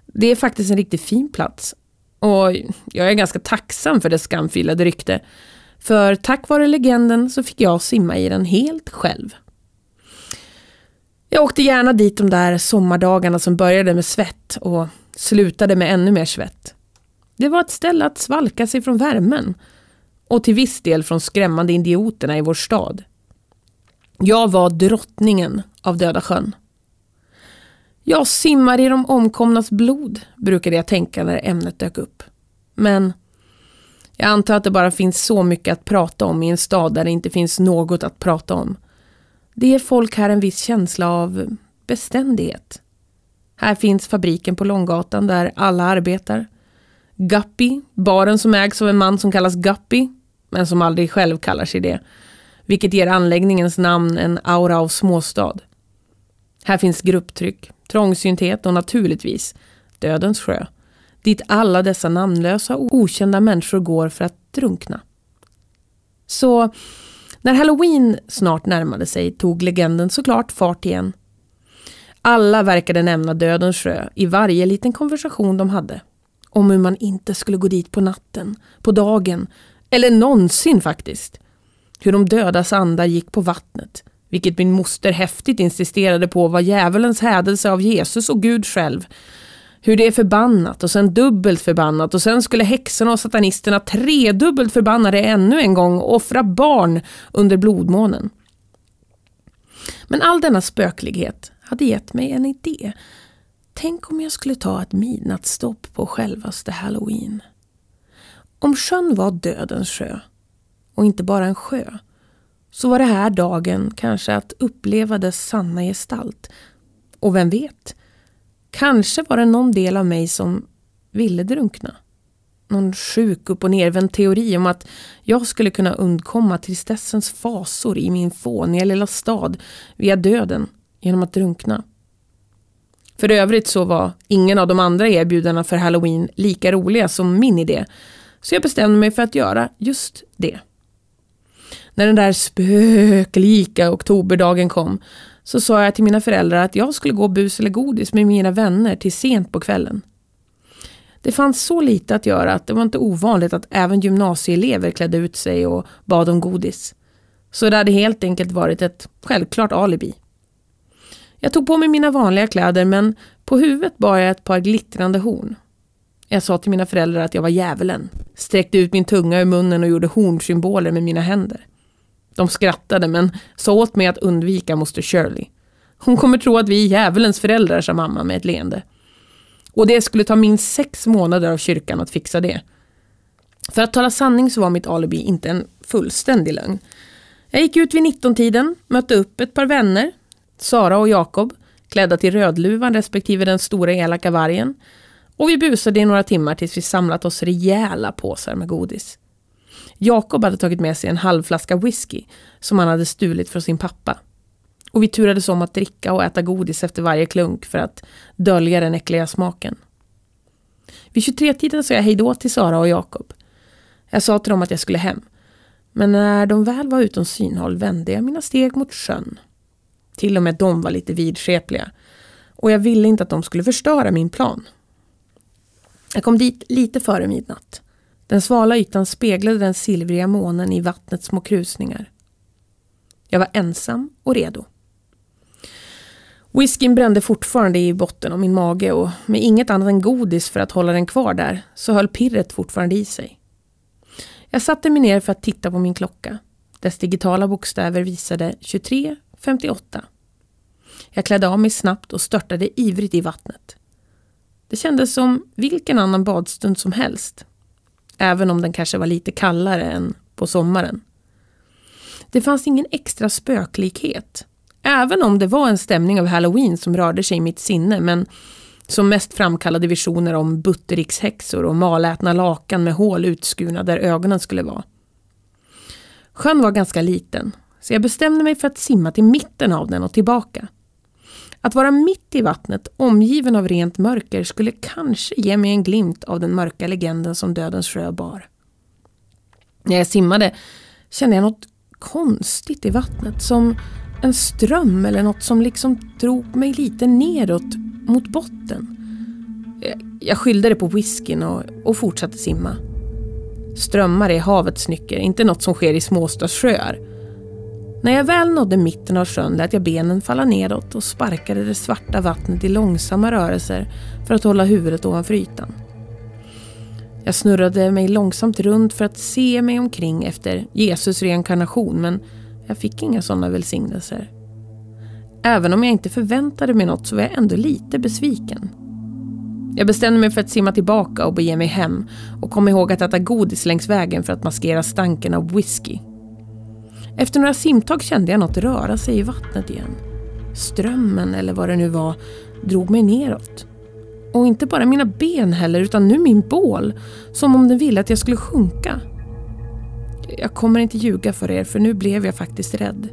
Speaker 1: Det är faktiskt en riktigt fin plats. Och jag är ganska tacksam för dess skamfilade rykte. För tack vare legenden så fick jag simma i den helt själv. Jag åkte gärna dit de där sommardagarna som började med svett och slutade med ännu mer svett. Det var ett ställe att svalka sig från värmen och till viss del från skrämmande idioterna i vår stad. Jag var drottningen av Döda sjön. Jag simmar i de omkomnas blod, brukade jag tänka när ämnet dök upp. Men Jag antar att det bara finns så mycket att prata om i en stad där det inte finns något att prata om. Det ger folk här en viss känsla av beständighet. Här finns fabriken på Långgatan där alla arbetar. Guppy, baren som ägs av en man som kallas Guppy, men som aldrig själv kallar sig det. Vilket ger anläggningens namn en aura av småstad. Här finns grupptryck, trångsynthet och naturligtvis Dödens sjö. Dit alla dessa namnlösa och okända människor går för att drunkna. Så när halloween snart närmade sig tog legenden såklart fart igen. Alla verkade nämna Dödens sjö i varje liten konversation de hade. Om hur man inte skulle gå dit på natten, på dagen, eller någonsin faktiskt. Hur de dödas andar gick på vattnet, vilket min moster häftigt insisterade på var djävulens hädelse av Jesus och Gud själv. Hur det är förbannat och sen dubbelt förbannat och sen skulle häxorna och satanisterna tredubbelt förbanna det ännu en gång och offra barn under blodmånen. Men all denna spöklighet hade gett mig en idé. Tänk om jag skulle ta ett midnattsstopp på självaste halloween. Om sjön var dödens sjö och inte bara en sjö så var det här dagen kanske att uppleva dess sanna gestalt. Och vem vet, kanske var det någon del av mig som ville drunkna. Någon sjuk upp och nervänd teori om att jag skulle kunna undkomma tristessens fasor i min fåniga lilla stad via döden genom att drunkna. För övrigt så var ingen av de andra erbjudandena för halloween lika roliga som min idé. Så jag bestämde mig för att göra just det. När den där spöklika oktoberdagen kom så sa jag till mina föräldrar att jag skulle gå bus eller godis med mina vänner till sent på kvällen. Det fanns så lite att göra att det var inte ovanligt att även gymnasieelever klädde ut sig och bad om godis. Så det hade helt enkelt varit ett självklart alibi. Jag tog på mig mina vanliga kläder men på huvudet bar jag ett par glittrande horn. Jag sa till mina föräldrar att jag var djävulen, sträckte ut min tunga ur munnen och gjorde hornsymboler med mina händer. De skrattade men sa åt mig att undvika moster Shirley. Hon kommer tro att vi är djävulens föräldrar, sa mamma med ett leende. Och det skulle ta minst sex månader av kyrkan att fixa det. För att tala sanning så var mitt alibi inte en fullständig lögn. Jag gick ut vid 19-tiden, mötte upp ett par vänner, Sara och Jakob, klädda till Rödluvan respektive den stora elaka vargen. Och vi busade i några timmar tills vi samlat oss rejäla påsar med godis. Jakob hade tagit med sig en halv flaska whisky som han hade stulit från sin pappa. Och vi turades om att dricka och äta godis efter varje klunk för att dölja den äckliga smaken. Vid 23-tiden sa jag hejdå till Sara och Jakob. Jag sa till dem att jag skulle hem. Men när de väl var utom synhåll vände jag mina steg mot sjön. Till och med de var lite vidskepliga. Och jag ville inte att de skulle förstöra min plan. Jag kom dit lite före midnatt. Den svala ytan speglade den silvriga månen i vattnets små krusningar. Jag var ensam och redo. Whiskyn brände fortfarande i botten av min mage och med inget annat än godis för att hålla den kvar där så höll pirret fortfarande i sig. Jag satte mig ner för att titta på min klocka. Dess digitala bokstäver visade 23.58. Jag klädde av mig snabbt och störtade ivrigt i vattnet. Det kändes som vilken annan badstund som helst Även om den kanske var lite kallare än på sommaren. Det fanns ingen extra spöklikhet. Även om det var en stämning av halloween som rörde sig i mitt sinne men som mest framkallade visioner om butterikshäxor och malätna lakan med hål utskurna där ögonen skulle vara. Sjön var ganska liten så jag bestämde mig för att simma till mitten av den och tillbaka. Att vara mitt i vattnet, omgiven av rent mörker, skulle kanske ge mig en glimt av den mörka legenden som Dödens sjö bar. När jag simmade kände jag något konstigt i vattnet, som en ström eller något som liksom drog mig lite nedåt, mot botten. Jag skyllde det på whiskyn och, och fortsatte simma. Strömmar är havets nycker, inte något som sker i småstadssjöar. När jag väl nådde mitten av sjön lät jag benen falla nedåt och sparkade det svarta vattnet i långsamma rörelser för att hålla huvudet ovanför ytan. Jag snurrade mig långsamt runt för att se mig omkring efter Jesus reinkarnation men jag fick inga sådana välsignelser. Även om jag inte förväntade mig något så var jag ändå lite besviken. Jag bestämde mig för att simma tillbaka och bege mig hem och kom ihåg att äta godis längs vägen för att maskera stanken av whisky. Efter några simtag kände jag något röra sig i vattnet igen. Strömmen, eller vad det nu var, drog mig neråt. Och inte bara mina ben heller, utan nu min bål. Som om den ville att jag skulle sjunka. Jag kommer inte ljuga för er, för nu blev jag faktiskt rädd.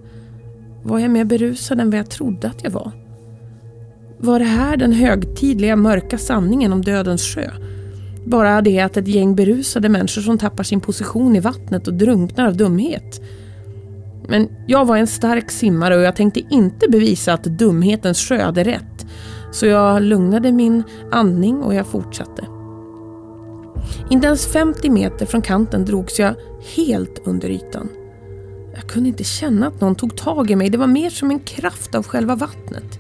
Speaker 1: Var jag mer berusad än vad jag trodde att jag var? Var det här den högtidliga mörka sanningen om dödens sjö? Bara det att ett gäng berusade människor som tappar sin position i vattnet och drunknar av dumhet. Men jag var en stark simmare och jag tänkte inte bevisa att dumhetens sjö hade rätt. Så jag lugnade min andning och jag fortsatte. Inte ens 50 meter från kanten drogs jag helt under ytan. Jag kunde inte känna att någon tog tag i mig. Det var mer som en kraft av själva vattnet.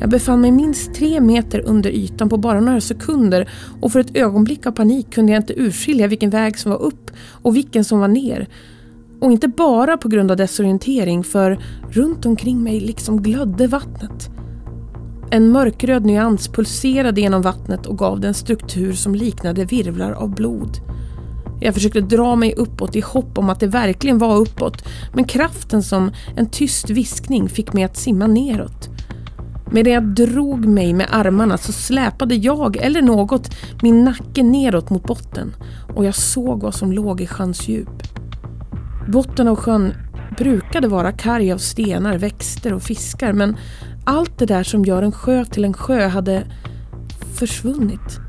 Speaker 1: Jag befann mig minst tre meter under ytan på bara några sekunder och för ett ögonblick av panik kunde jag inte urskilja vilken väg som var upp och vilken som var ner. Och inte bara på grund av desorientering för runt omkring mig liksom glödde vattnet. En mörkröd nyans pulserade genom vattnet och gav den struktur som liknade virvlar av blod. Jag försökte dra mig uppåt i hopp om att det verkligen var uppåt men kraften som en tyst viskning fick mig att simma neråt. Medan jag drog mig med armarna så släpade jag, eller något, min nacke neråt mot botten och jag såg vad som låg i sjöns djup. Botten av sjön brukade vara karg av stenar, växter och fiskar men allt det där som gör en sjö till en sjö hade försvunnit.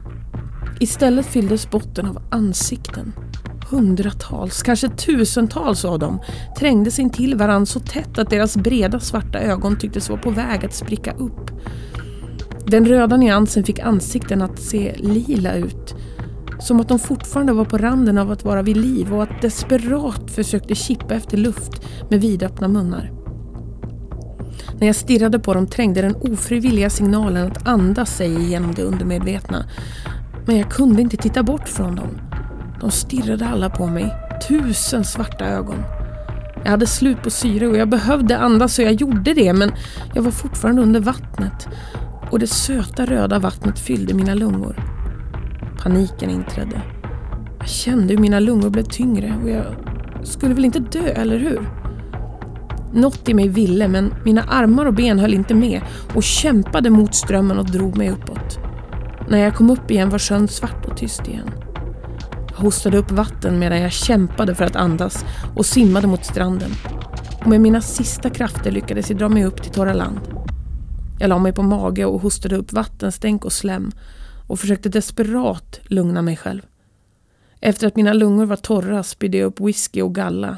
Speaker 1: Istället fylldes botten av ansikten. Hundratals, kanske tusentals av dem trängdes in till varandra så tätt att deras breda svarta ögon tycktes vara på väg att spricka upp. Den röda nyansen fick ansikten att se lila ut. Som att de fortfarande var på randen av att vara vid liv och att desperat försökte kippa efter luft med vidöppna munnar. När jag stirrade på dem trängde den ofrivilliga signalen att andas sig igenom det undermedvetna. Men jag kunde inte titta bort från dem. De stirrade alla på mig. Tusen svarta ögon. Jag hade slut på syre och jag behövde andas så jag gjorde det men jag var fortfarande under vattnet och det söta röda vattnet fyllde mina lungor. Paniken inträdde. Jag kände hur mina lungor blev tyngre och jag skulle väl inte dö, eller hur? Något i mig ville men mina armar och ben höll inte med och kämpade mot strömmen och drog mig uppåt. När jag kom upp igen var sjön svart och tyst igen. Jag hostade upp vatten medan jag kämpade för att andas och simmade mot stranden. Och med mina sista krafter lyckades jag dra mig upp till torra land. Jag la mig på mage och hostade upp vattenstänk och slem och försökte desperat lugna mig själv. Efter att mina lungor var torra spydde jag upp whisky och galla.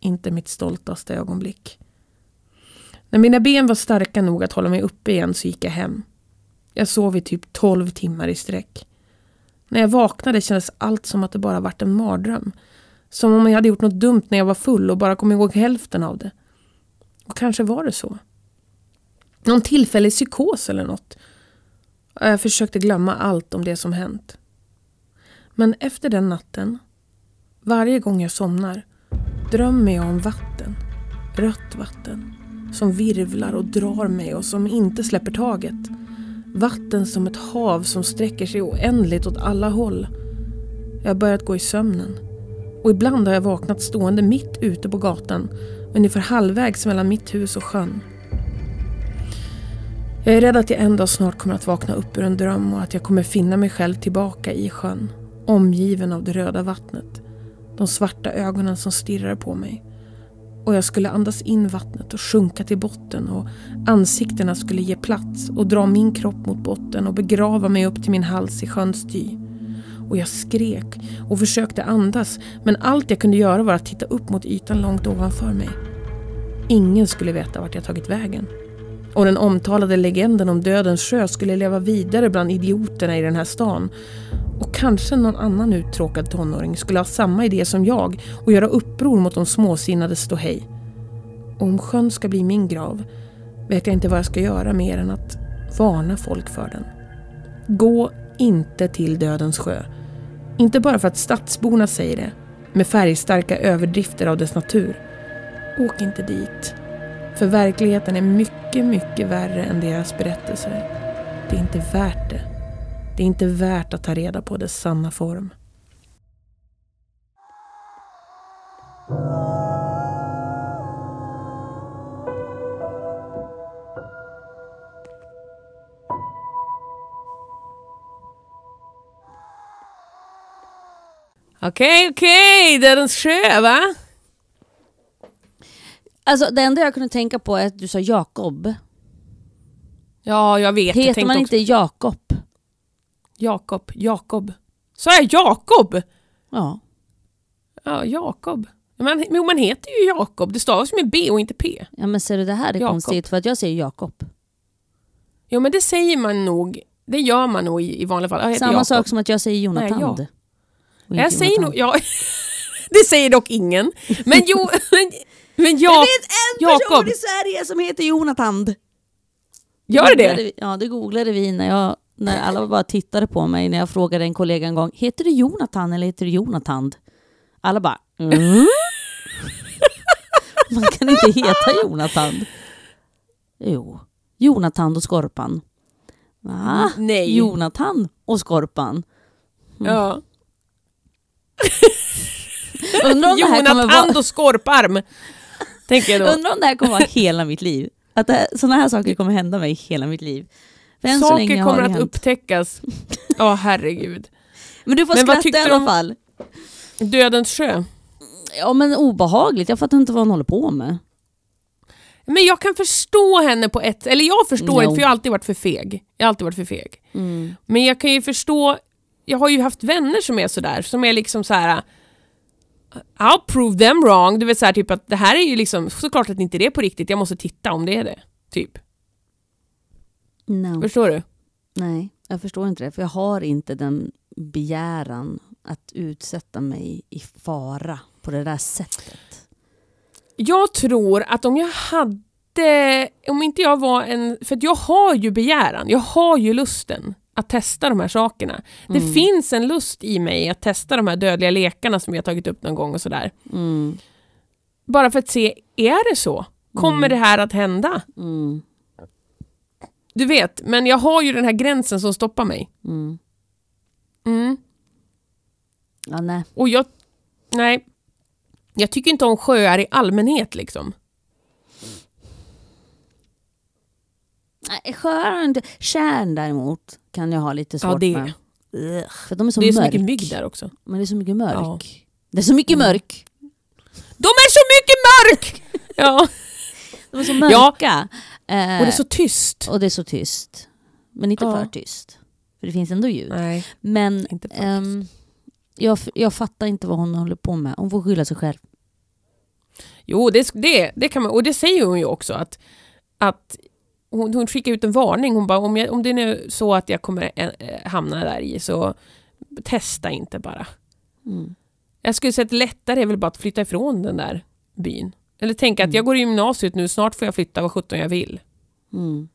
Speaker 1: Inte mitt stoltaste ögonblick. När mina ben var starka nog att hålla mig uppe igen så gick jag hem. Jag sov i typ 12 timmar i sträck. När jag vaknade kändes allt som att det bara varit en mardröm. Som om jag hade gjort något dumt när jag var full och bara kom ihåg hälften av det. Och kanske var det så. Någon tillfällig psykos eller något. Jag försökte glömma allt om det som hänt. Men efter den natten, varje gång jag somnar, drömmer jag om vatten. Rött vatten. Som virvlar och drar mig och som inte släpper taget. Vatten som ett hav som sträcker sig oändligt åt alla håll. Jag har börjat gå i sömnen. Och ibland har jag vaknat stående mitt ute på gatan, ungefär halvvägs mellan mitt hus och sjön. Jag är rädd att jag en dag snart kommer att vakna upp ur en dröm och att jag kommer finna mig själv tillbaka i sjön, omgiven av det röda vattnet. De svarta ögonen som stirrar på mig och jag skulle andas in vattnet och sjunka till botten och ansiktena skulle ge plats och dra min kropp mot botten och begrava mig upp till min hals i sjöns dy. Och jag skrek och försökte andas men allt jag kunde göra var att titta upp mot ytan långt ovanför mig. Ingen skulle veta vart jag tagit vägen. Och den omtalade legenden om dödens sjö skulle leva vidare bland idioterna i den här stan och kanske någon annan uttråkad tonåring skulle ha samma idé som jag och göra uppror mot de småsinnade ståhej. Och om sjön ska bli min grav vet jag inte vad jag ska göra mer än att varna folk för den. Gå inte till dödens sjö. Inte bara för att stadsborna säger det, med färgstarka överdrifter av dess natur. Åk inte dit. För verkligheten är mycket, mycket värre än deras berättelser. Det är inte värt det. Det är inte värt att ta reda på dess sanna form. Okej, okej, Dödens sjö va?
Speaker 2: Alltså det enda jag kunde tänka på är att du sa Jakob.
Speaker 1: Ja, jag vet. jag
Speaker 2: Heter
Speaker 1: tänkte
Speaker 2: man
Speaker 1: också-
Speaker 2: inte Jakob?
Speaker 1: Jakob, Jakob. Sa jag Jakob?
Speaker 2: Ja.
Speaker 1: Ja, Jakob. Man, men man heter ju Jakob. Det stavas ju med B och inte P.
Speaker 2: ja men ser du det här är
Speaker 1: Jakob.
Speaker 2: konstigt för att jag säger Jakob.
Speaker 1: Jo, men det säger man nog. Det gör man nog i, i vanliga fall. Jag
Speaker 2: Samma
Speaker 1: Jakob.
Speaker 2: sak som att jag säger Jonathan.
Speaker 1: ja.
Speaker 2: Och inte
Speaker 1: Jag säger nog... Ja, det säger dock ingen. Men jo... Men, jag...
Speaker 2: Det finns en person
Speaker 1: Jakob.
Speaker 2: i Sverige som heter Jonathan.
Speaker 1: Gör det det?
Speaker 2: Ja, det googlade vi när, jag, när alla bara tittade på mig när jag frågade en kollega en gång. Heter du Jonathan eller heter du Jonathan? Alla bara mm? Man kan inte heta Jonathan. Jo, Jonathan och Skorpan. Va?
Speaker 1: Nej.
Speaker 2: Jonathan och Skorpan.
Speaker 1: Ja.
Speaker 2: Undrar om, det här kommer
Speaker 1: Jonathan
Speaker 2: vara,
Speaker 1: och skorparm. Tänker jag då.
Speaker 2: undrar om det här kommer vara hela mitt liv. Att det, sådana här saker kommer hända mig hela mitt liv. Länge
Speaker 1: Saker kommer att
Speaker 2: hänt.
Speaker 1: upptäckas. Ja, herregud.
Speaker 2: Men du får
Speaker 1: Men
Speaker 2: skratta i alla fall.
Speaker 1: Dödens sjö.
Speaker 2: Ja men obehagligt, jag fattar inte vad hon håller på med.
Speaker 1: Men jag kan förstå henne på ett... Eller jag förstår
Speaker 2: Jo.
Speaker 1: inte, för jag har alltid varit för feg. Jag har alltid varit för feg.
Speaker 2: Mm.
Speaker 1: Men jag kan ju förstå... Jag har ju haft vänner som är sådär, som är liksom så här. I'll prove them wrong. Du vet så här, typ att det här är ju liksom... Såklart att inte det är på riktigt, jag måste titta om det är det. Typ.
Speaker 2: No.
Speaker 1: Förstår du?
Speaker 2: Nej, jag förstår inte det. För jag har inte den begäran att utsätta mig i fara på det där sättet.
Speaker 1: Jag tror att om jag hade... Om inte jag var en... För jag har ju begäran, jag har ju lusten att testa de här sakerna. Det
Speaker 2: Mm.
Speaker 1: finns en lust i mig att testa de här dödliga lekarna som vi har tagit upp någon gång och sådär.
Speaker 2: Mm.
Speaker 1: Bara för att se, är det så? Kommer det här att hända?
Speaker 2: Mm.
Speaker 1: Du vet, men jag har ju den här gränsen som stoppar mig.
Speaker 2: Mm.
Speaker 1: Mm.
Speaker 2: Ja, nej.
Speaker 1: Och jag... Nej. Jag tycker inte om sjöar i allmänhet liksom.
Speaker 2: Inte... Tjärn däremot kan jag ha lite svårt
Speaker 1: Ja, det.
Speaker 2: med. För de är så
Speaker 1: det är så
Speaker 2: mörk.
Speaker 1: mycket mygg där också.
Speaker 2: Men det är så mycket mörk.
Speaker 1: Ja.
Speaker 2: Det är så mycket
Speaker 1: Mm.
Speaker 2: mörk.
Speaker 1: De är så mycket mörk! ja.
Speaker 2: De är så
Speaker 1: Ja.
Speaker 2: mörka. Eh,
Speaker 1: Och det är så tyst.
Speaker 2: och det är så tyst. Men inte
Speaker 1: Ja.
Speaker 2: för tyst. För det finns ändå ljud.
Speaker 1: Nej,
Speaker 2: Men ehm, jag, jag fattar inte vad hon håller på med. Hon får skylla sig själv.
Speaker 1: Jo, det, det, det kan man, och det säger hon ju också att, att hon, hon skickar ut en varning. Hon bara, om, jag, om det är nu så att jag kommer eh, hamna där i så testa inte bara.
Speaker 2: Mm.
Speaker 1: Jag skulle säga att lättare är väl bara att flytta ifrån den där byn. Eller tänka att
Speaker 2: Mm.
Speaker 1: jag går i gymnasiet nu, snart får jag flytta vad sjutton jag vill.
Speaker 2: Mm.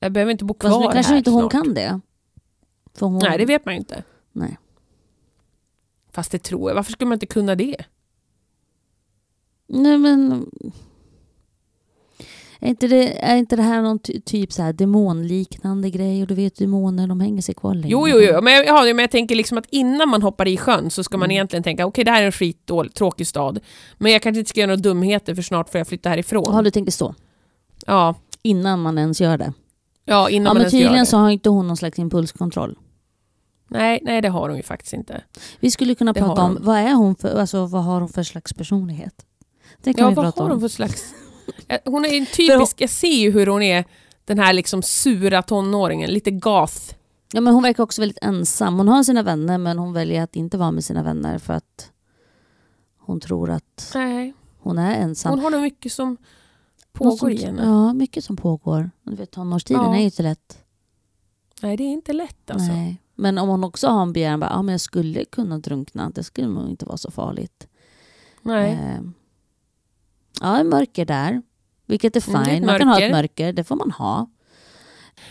Speaker 1: Jag behöver inte bo kvar
Speaker 2: Fast nu kanske
Speaker 1: här
Speaker 2: inte hon
Speaker 1: snart.
Speaker 2: kan det. Hon,
Speaker 1: Nej, det vet man ju inte.
Speaker 2: Nej.
Speaker 1: Fast det tror jag. Varför skulle man inte kunna det?
Speaker 2: Nej men... Är inte det, är inte det här någon ty, typ så här demonliknande grej? Och du vet demoner, de hänger sig kvar länge.
Speaker 1: Jo, jo, jo. Men jag, ja, men jag tänker liksom att innan man hoppar i sjön så ska man
Speaker 2: Mm.
Speaker 1: egentligen tänka okej, det här är en skittråkig stad. Men jag kanske inte ska göra några dumheter för snart får jag flytta härifrån.
Speaker 2: Har du tänkt så?
Speaker 1: Ja,
Speaker 2: Innan man ens gör det?
Speaker 1: ja innan
Speaker 2: Ja
Speaker 1: man
Speaker 2: men
Speaker 1: ens gör
Speaker 2: tydligen
Speaker 1: det.
Speaker 2: så har inte hon någon slags impulskontroll.
Speaker 1: Nej, nej, det har hon ju faktiskt inte.
Speaker 2: Vi skulle kunna
Speaker 1: Det
Speaker 2: prata om, vad är hon för, alltså vad har hon för slags personlighet? Det kan
Speaker 1: Ja,
Speaker 2: vi
Speaker 1: vad
Speaker 2: prata
Speaker 1: har
Speaker 2: om.
Speaker 1: hon för slags... Eh, Hon är en typisk, jag ser ju hur hon är den här liksom sura tonåringen, lite goth.
Speaker 2: Ja, men hon verkar också väldigt ensam. Hon har sina vänner men hon väljer att inte vara med sina vänner för att hon tror att
Speaker 1: Nej,
Speaker 2: hon är ensam.
Speaker 1: hon har nog mycket som pågår
Speaker 2: som-
Speaker 1: i henne.
Speaker 2: Ja, mycket som pågår. Du vet, tonårstiden
Speaker 1: Ja.
Speaker 2: är ju inte lätt.
Speaker 1: Nej, det är inte lätt alltså.
Speaker 2: Nej. Men om hon också har en begäran, bara, ja, men jag skulle kunna drunkna, det skulle nog inte vara så farligt.
Speaker 1: Nej.
Speaker 2: Eh, ja, en mörker där. Vilket är
Speaker 1: Mm,
Speaker 2: fine.
Speaker 1: ett
Speaker 2: man kan ha ett
Speaker 1: mörker.
Speaker 2: det får man ha.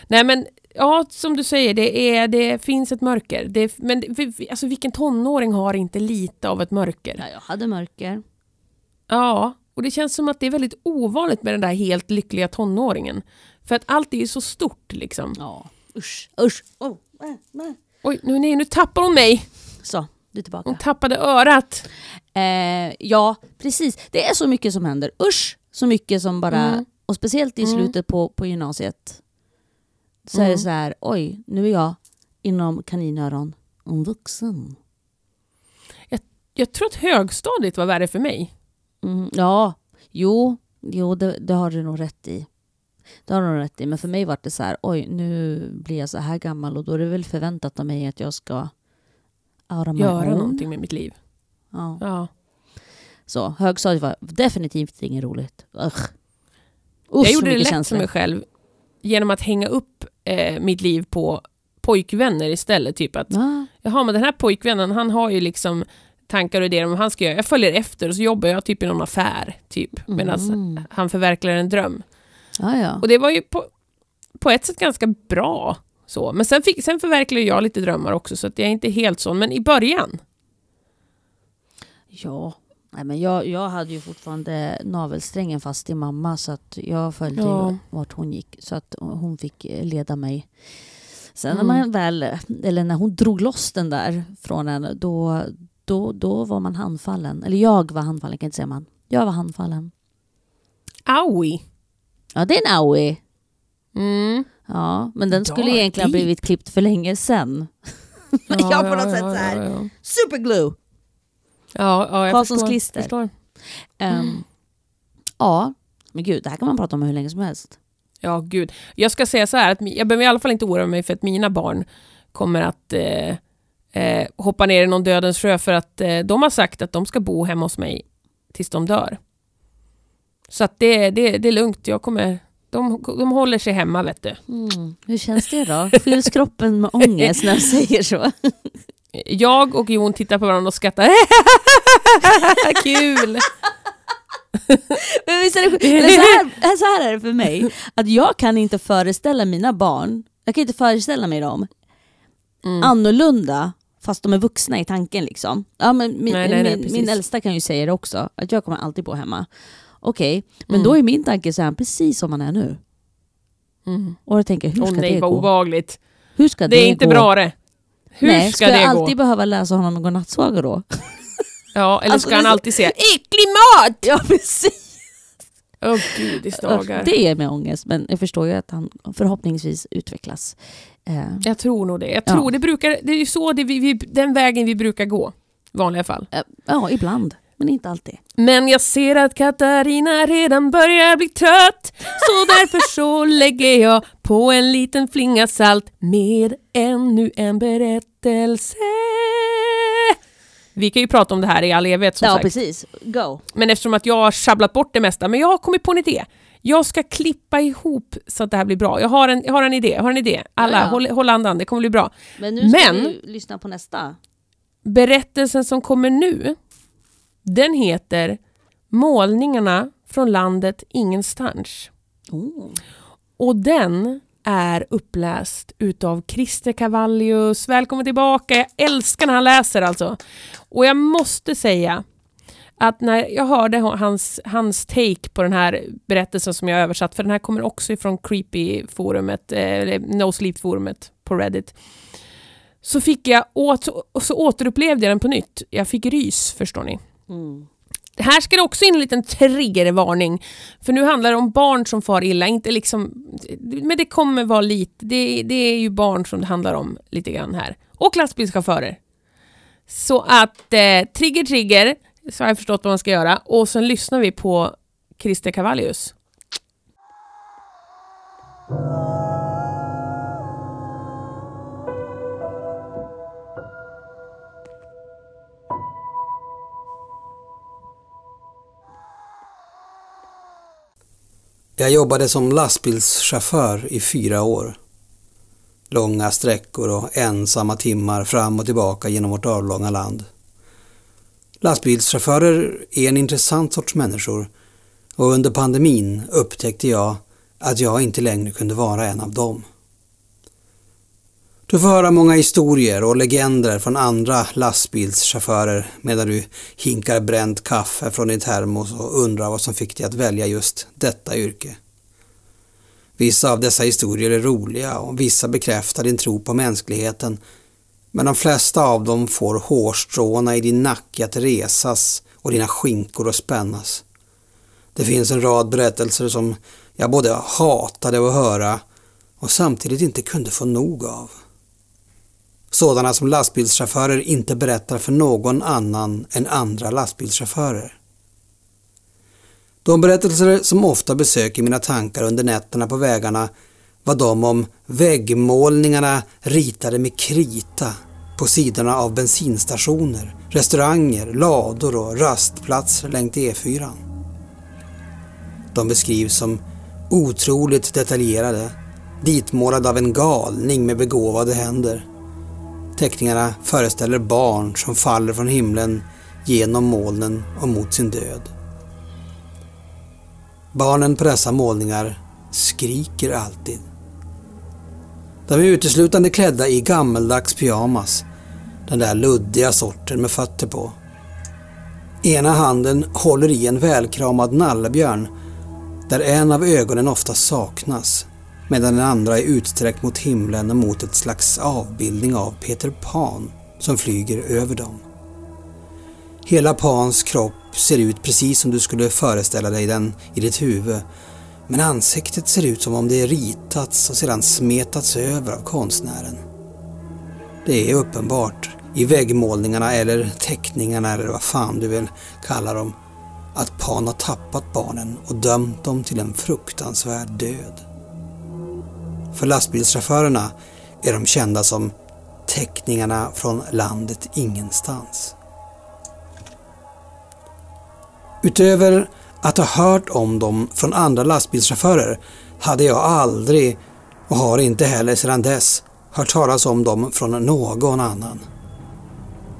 Speaker 1: Nej men, ja som du säger, det, är, det finns ett mörker. Det, men alltså, vilken tonåring har inte lite av ett mörker?
Speaker 2: Ja, jag hade mörker.
Speaker 1: Ja, och det känns som att det är väldigt ovanligt med den där helt lyckliga tonåringen. För att allt är ju så stort liksom.
Speaker 2: Ja. Usch, usch. Oh, nej, nej.
Speaker 1: Oj, nu, nej, nu tappar hon mig.
Speaker 2: Så, du är tillbaka.
Speaker 1: Hon tappade örat.
Speaker 2: Eh, ja, precis. Det är så mycket som händer. Usch, så mycket som bara...
Speaker 1: Mm.
Speaker 2: Och speciellt i
Speaker 1: Mm.
Speaker 2: slutet på, på gymnasiet. Så är
Speaker 1: Mm.
Speaker 2: det så här, oj, nu är jag inom kaninöron en vuxen.
Speaker 1: Jag tror att högstadiet var värre för mig.
Speaker 2: Mm, ja, jo, jo det, det har du nog rätt i. Det har du nog rätt i. Men för mig var det så här, oj, nu blir jag så här gammal och då är det väl förväntat av mig att jag ska
Speaker 1: Göra någonting med mitt liv.
Speaker 2: Ja.
Speaker 1: Ja.
Speaker 2: Så högstadiet var definitivt inget roligt. Ugh. Usch,
Speaker 1: Jag gjorde det lätt
Speaker 2: känslor.
Speaker 1: för mig själv genom att hänga upp eh, mitt liv på pojkvänner istället. Typ att,
Speaker 2: Ja,
Speaker 1: jaha men den här pojkvännen han har ju liksom tankar och idéer om vad han ska göra. Jag följer efter och så jobbar jag typ i någon affär. Typ, medan
Speaker 2: Mm.
Speaker 1: han förverkligar en dröm.
Speaker 2: ja, ja.
Speaker 1: Och det var ju på, på ett sätt ganska bra. Så. Men sen, fick, sen förverkligade jag lite drömmar också så att jag är inte helt sån. Men i början,
Speaker 2: Ja, Nej, men jag, jag hade ju fortfarande navelsträngen fast i mamma så att jag följde
Speaker 1: Ja.
Speaker 2: vart hon gick. Så att hon fick leda mig. Sen
Speaker 1: Mm.
Speaker 2: när man väl, eller när hon drog loss den där från en, då, då, då var man handfallen. Eller jag var handfallen, kan jag inte säga man. Jag var handfallen.
Speaker 1: aui.
Speaker 2: Ja, det är en aui.
Speaker 1: Mm.
Speaker 2: Ja, men den skulle
Speaker 1: Ja,
Speaker 2: egentligen ha
Speaker 1: deep.
Speaker 2: blivit klippt för länge sedan. Jag på något sätt så här.
Speaker 1: Ja, ja,
Speaker 2: Superglue!
Speaker 1: ja, ja jag
Speaker 2: Karlssons
Speaker 1: förstår,
Speaker 2: klister.
Speaker 1: förstår.
Speaker 2: Ehm, Ja, men gud, det här kan man prata om hur länge som helst.
Speaker 1: Ja, gud. Jag ska säga så här, att jag behöver i alla fall inte oroa mig för att mina barn kommer att eh, eh, hoppa ner i någon dödens sjö för att eh, de har sagt att de ska bo hemma hos mig tills de dör. Så att det, det, det är lugnt. Jag kommer, de, de håller sig hemma, vet du.
Speaker 2: Mm. Hur känns det då? Fylls kroppen med ångest när jag säger så?
Speaker 1: Jag och Jon tittar på varandra och skrattar. Kul!
Speaker 2: Men visst är det, eller så, här, så här är det för mig, att jag kan inte föreställa mina barn, jag kan inte föreställa mig dem
Speaker 1: Mm.
Speaker 2: annorlunda fast de är vuxna i tanken. liksom. Ja, men min,
Speaker 1: Nej, nej, nej,
Speaker 2: min, min äldsta kan ju säga det också, att jag kommer alltid bo hemma. Okej, men
Speaker 1: Mm.
Speaker 2: då är min tanke så här, precis som man är nu.
Speaker 1: Mm.
Speaker 2: Och jag tänker, hur ska
Speaker 1: nej,
Speaker 2: det gå?
Speaker 1: obehagligt.
Speaker 2: Hur ska
Speaker 1: Det är inte
Speaker 2: gå?
Speaker 1: bra det. Hur
Speaker 2: Nej,
Speaker 1: ska,
Speaker 2: ska jag
Speaker 1: det gå?
Speaker 2: alltid behöva läsa honom godnattsaga då?
Speaker 1: Ja, eller
Speaker 2: Alltså,
Speaker 1: ska han
Speaker 2: det är
Speaker 1: alltid säga äcklig mat?
Speaker 2: Ja, precis.
Speaker 1: Åh dagar.
Speaker 2: Det ger mig ångest, men jag förstår ju att han förhoppningsvis utvecklas. Eh,
Speaker 1: Jag tror nog det. Jag
Speaker 2: Ja.
Speaker 1: tror det brukar, det är ju så det vi, vi, den vägen vi brukar gå. I vanliga fall.
Speaker 2: eh, ja, ibland, men inte alltid.
Speaker 1: Men jag ser att Katarina redan börjar bli trött. Så därför så lägger jag på en liten flinga salt med ännu en berättelse. Vi kan ju prata om det här i all evighet som
Speaker 2: ja,
Speaker 1: sagt.
Speaker 2: precis. Go.
Speaker 1: Men eftersom att jag har sjabblat bort det mesta, men jag har kommit på en idé. Jag ska klippa ihop så att det här blir bra. Jag har en, jag har en idé. Jag har en idé. Alla,
Speaker 2: Ja, ja.
Speaker 1: håll, håll andan. Det kommer bli bra.
Speaker 2: Men nu ska
Speaker 1: Men-
Speaker 2: vi lyssna på nästa.
Speaker 1: Berättelsen som kommer nu, den heter Målningarna från landet ingenstans.
Speaker 2: Oh.
Speaker 1: Och den är uppläst utav Christer Cavallius. Välkommen tillbaka, jag älskar när han läser alltså. Och jag måste säga att när jag hörde hans, hans take på den här berättelsen som jag översatt, för den här kommer också ifrån Creepy-forumet, eh, eller No Sleep-forumet på Reddit, så fick jag åt, så återupplevde jag den på nytt. Jag fick rys, förstår ni.
Speaker 2: Mm.
Speaker 1: Här ska det också in en liten triggervarning. För nu handlar det om barn som far illa. Inte liksom, men det kommer vara lite... Det, det är ju barn som det handlar om lite grann här. Och lastbilschaufförer. Så att eh, trigger, trigger. Så har jag förstått vad man ska göra. Och sen lyssnar vi på Christer Cavallius.
Speaker 3: Jag jobbade som lastbilschaufför i fyra år. Långa sträckor och ensamma timmar fram och tillbaka genom vårt avlånga land. Lastbilschaufförer är en intressant sorts människor och under pandemin upptäckte jag att jag inte längre kunde vara en av dem. Du får höra många historier och legender från andra lastbilschaufförer medan du hinkar bränt kaffe från din termos och undrar vad som fick dig att välja just detta yrke. Vissa av dessa historier är roliga och vissa bekräftar din tro på mänskligheten. Men de flesta av dem får hårstråna i din nacke att resas och dina skinkor att spännas. Det finns en rad berättelser som jag både hatade att höra och samtidigt inte kunde få nog av. Sådana som lastbilschaufförer inte berättar för någon annan än andra lastbilschaufförer. De berättelser som ofta besöker mina tankar under nätterna på vägarna var de om väggmålningarna ritade med krita på sidorna av bensinstationer, restauranger, lador och rastplatser längs E4. De beskrivs som otroligt detaljerade, ditmålade av en galning med begåvade händer. Teckningarna föreställer barn som faller från himlen genom molnen och mot sin död. Barnen på dessa målningar skriker alltid. De är uteslutande klädda i gammeldags pyjamas. Den där luddiga sorten med fötter på. Ena handen håller i en välkramad nallebjörn där en av ögonen ofta saknas medan den andra är utsträckt mot himlen och mot ett slags avbildning av Peter Pan som flyger över dem. Hela Pans kropp ser ut precis som du skulle föreställa dig den i ditt huvud men ansiktet ser ut som om det ritats och sedan smetats över av konstnären. Det är uppenbart i väggmålningarna eller teckningarna eller vad fan du vill kalla dem att Pan har tappat barnen och dömt dem till en fruktansvärd död. För lastbilschaufförerna är de kända som teckningarna från landet ingenstans. Utöver att ha hört om dem från andra lastbilschaufförer hade jag aldrig och har inte heller sedan dess hört talas om dem från någon annan.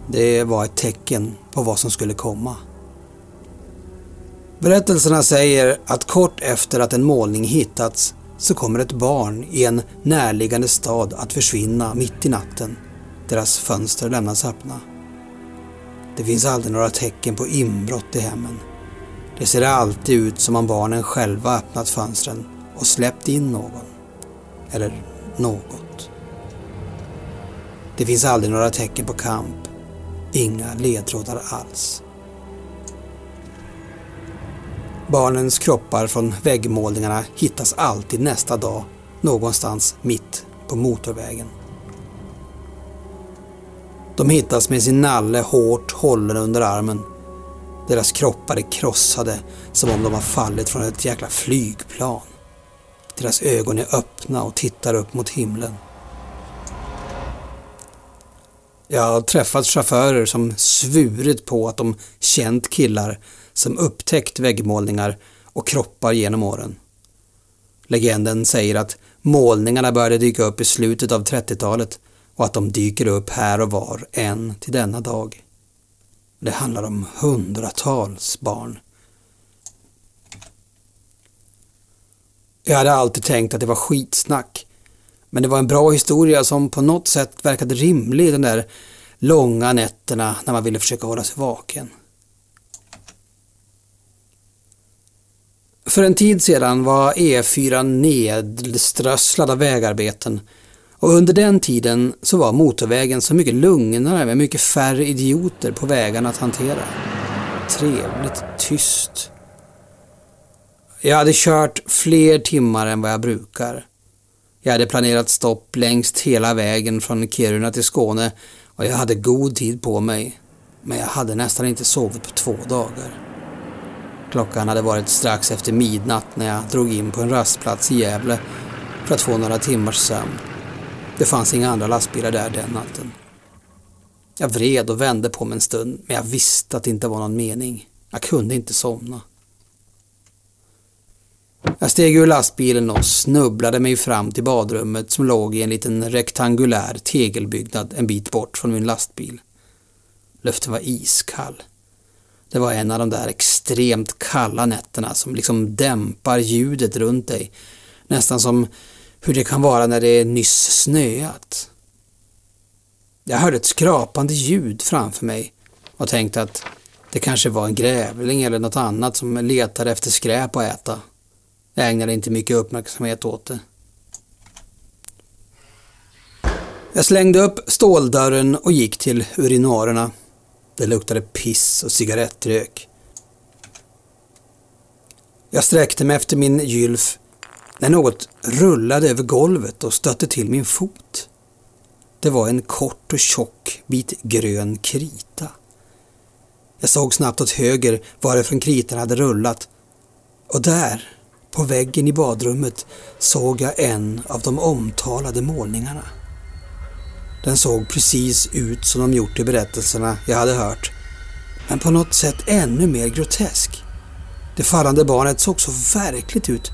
Speaker 3: Det var ett tecken på vad som skulle komma. Berättelserna säger att kort efter att en målning hittats så kommer ett barn i en närliggande stad att försvinna mitt i natten. Deras fönster lämnas öppna. Det finns aldrig några tecken på inbrott i hemmen. Det ser alltid ut som om barnen själva öppnat fönstren och släppt in någon. Eller något. Det finns aldrig några tecken på kamp. Inga ledtrådar alls. Barnens kroppar från väggmålningarna hittas alltid nästa dag någonstans mitt på motorvägen. De hittas med sin nalle hårt hållen under armen. Deras kroppar är krossade som om de har fallit från ett jäkla flygplan. Deras ögon är öppna och tittar upp mot himlen. Jag har träffat chaufförer som svurit på att de känt killar som upptäckt väggmålningar och kroppar genom åren. Legenden säger att målningarna började dyka upp i slutet av 30-talet och att de dyker upp här och var än till denna dag. Det handlar om hundratals barn. Jag hade alltid tänkt att det var skitsnack. Men det var en bra historia som på något sätt verkade rimlig de där långa nätterna när man ville försöka hålla sig vaken. För en tid sedan var E4 nedströsslad av vägarbeten och under den tiden så var motorvägen så mycket lugnare med mycket färre idioter på vägarna att hantera. Trevligt tyst. Jag hade kört fler timmar än vad jag brukar. Jag hade planerat stopp längs hela vägen från Kiruna till Skåne och jag hade god tid på mig. Men jag hade nästan inte sovit på två dagar. Klockan hade varit strax efter midnatt när jag drog in på en rastplats i Gävle för att få några timmars sömn. Det fanns inga andra lastbilar där den natten. Jag vred och vände på mig en stund, men jag visste att det inte var någon mening. Jag kunde inte somna. Jag steg ur lastbilen och snubblade mig fram till badrummet som låg i en liten rektangulär tegelbyggnad en bit bort från min lastbil. Luften var iskall. Det var en av de där extremt kalla nätterna som liksom dämpar ljudet runt dig. Nästan som hur det kan vara när det är nyss snöat. Jag hörde ett skrapande ljud framför mig och tänkte att det kanske var en grävling eller något annat som letade efter skräp att äta. Jag ägnade inte mycket uppmärksamhet åt det. Jag slängde upp ståldörren och gick till urinarerna. Det luktade piss och cigarettrök. Jag sträckte mig efter min gylf när något rullade över golvet och stötte till min fot. Det var en kort och tjock bit grön krita. Jag såg snabbt åt höger varifrån kritan hade rullat och där, på väggen i badrummet, såg jag en av de omtalade målningarna. Den såg precis ut som de gjort i berättelserna jag hade hört, men på något sätt ännu mer grotesk. Det fallande barnet såg så verkligt ut,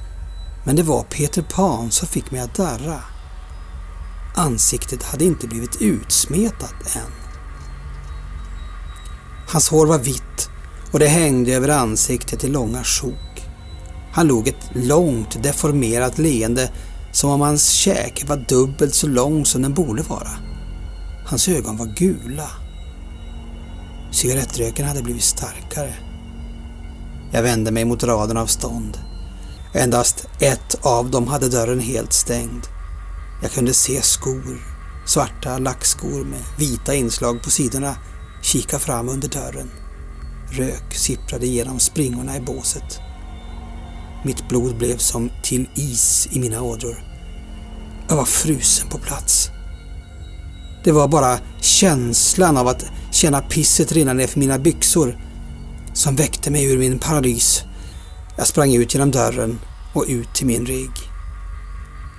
Speaker 3: men det var Peter Pan som fick mig att darra. Ansiktet hade inte blivit utsmetat än. Hans hår var vitt och det hängde över ansiktet i långa sjok. Han log ett långt deformerat leende som om hans käke var dubbelt så lång som den borde vara. Hans ögon var gula. Cigarettröken hade blivit starkare. Jag vände mig mot raden av stånd. Endast ett av dem hade dörren helt stängd. Jag kunde se skor, svarta lackskor med vita inslag på sidorna, kika fram under dörren. Rök sipprade genom springorna i båset. Mitt blod blev som till is i mina ådror. Jag var frusen på plats. Det var bara känslan av att känna pisset rinna ner för mina byxor som väckte mig ur min paralys. Jag sprang ut genom dörren och ut till min rigg.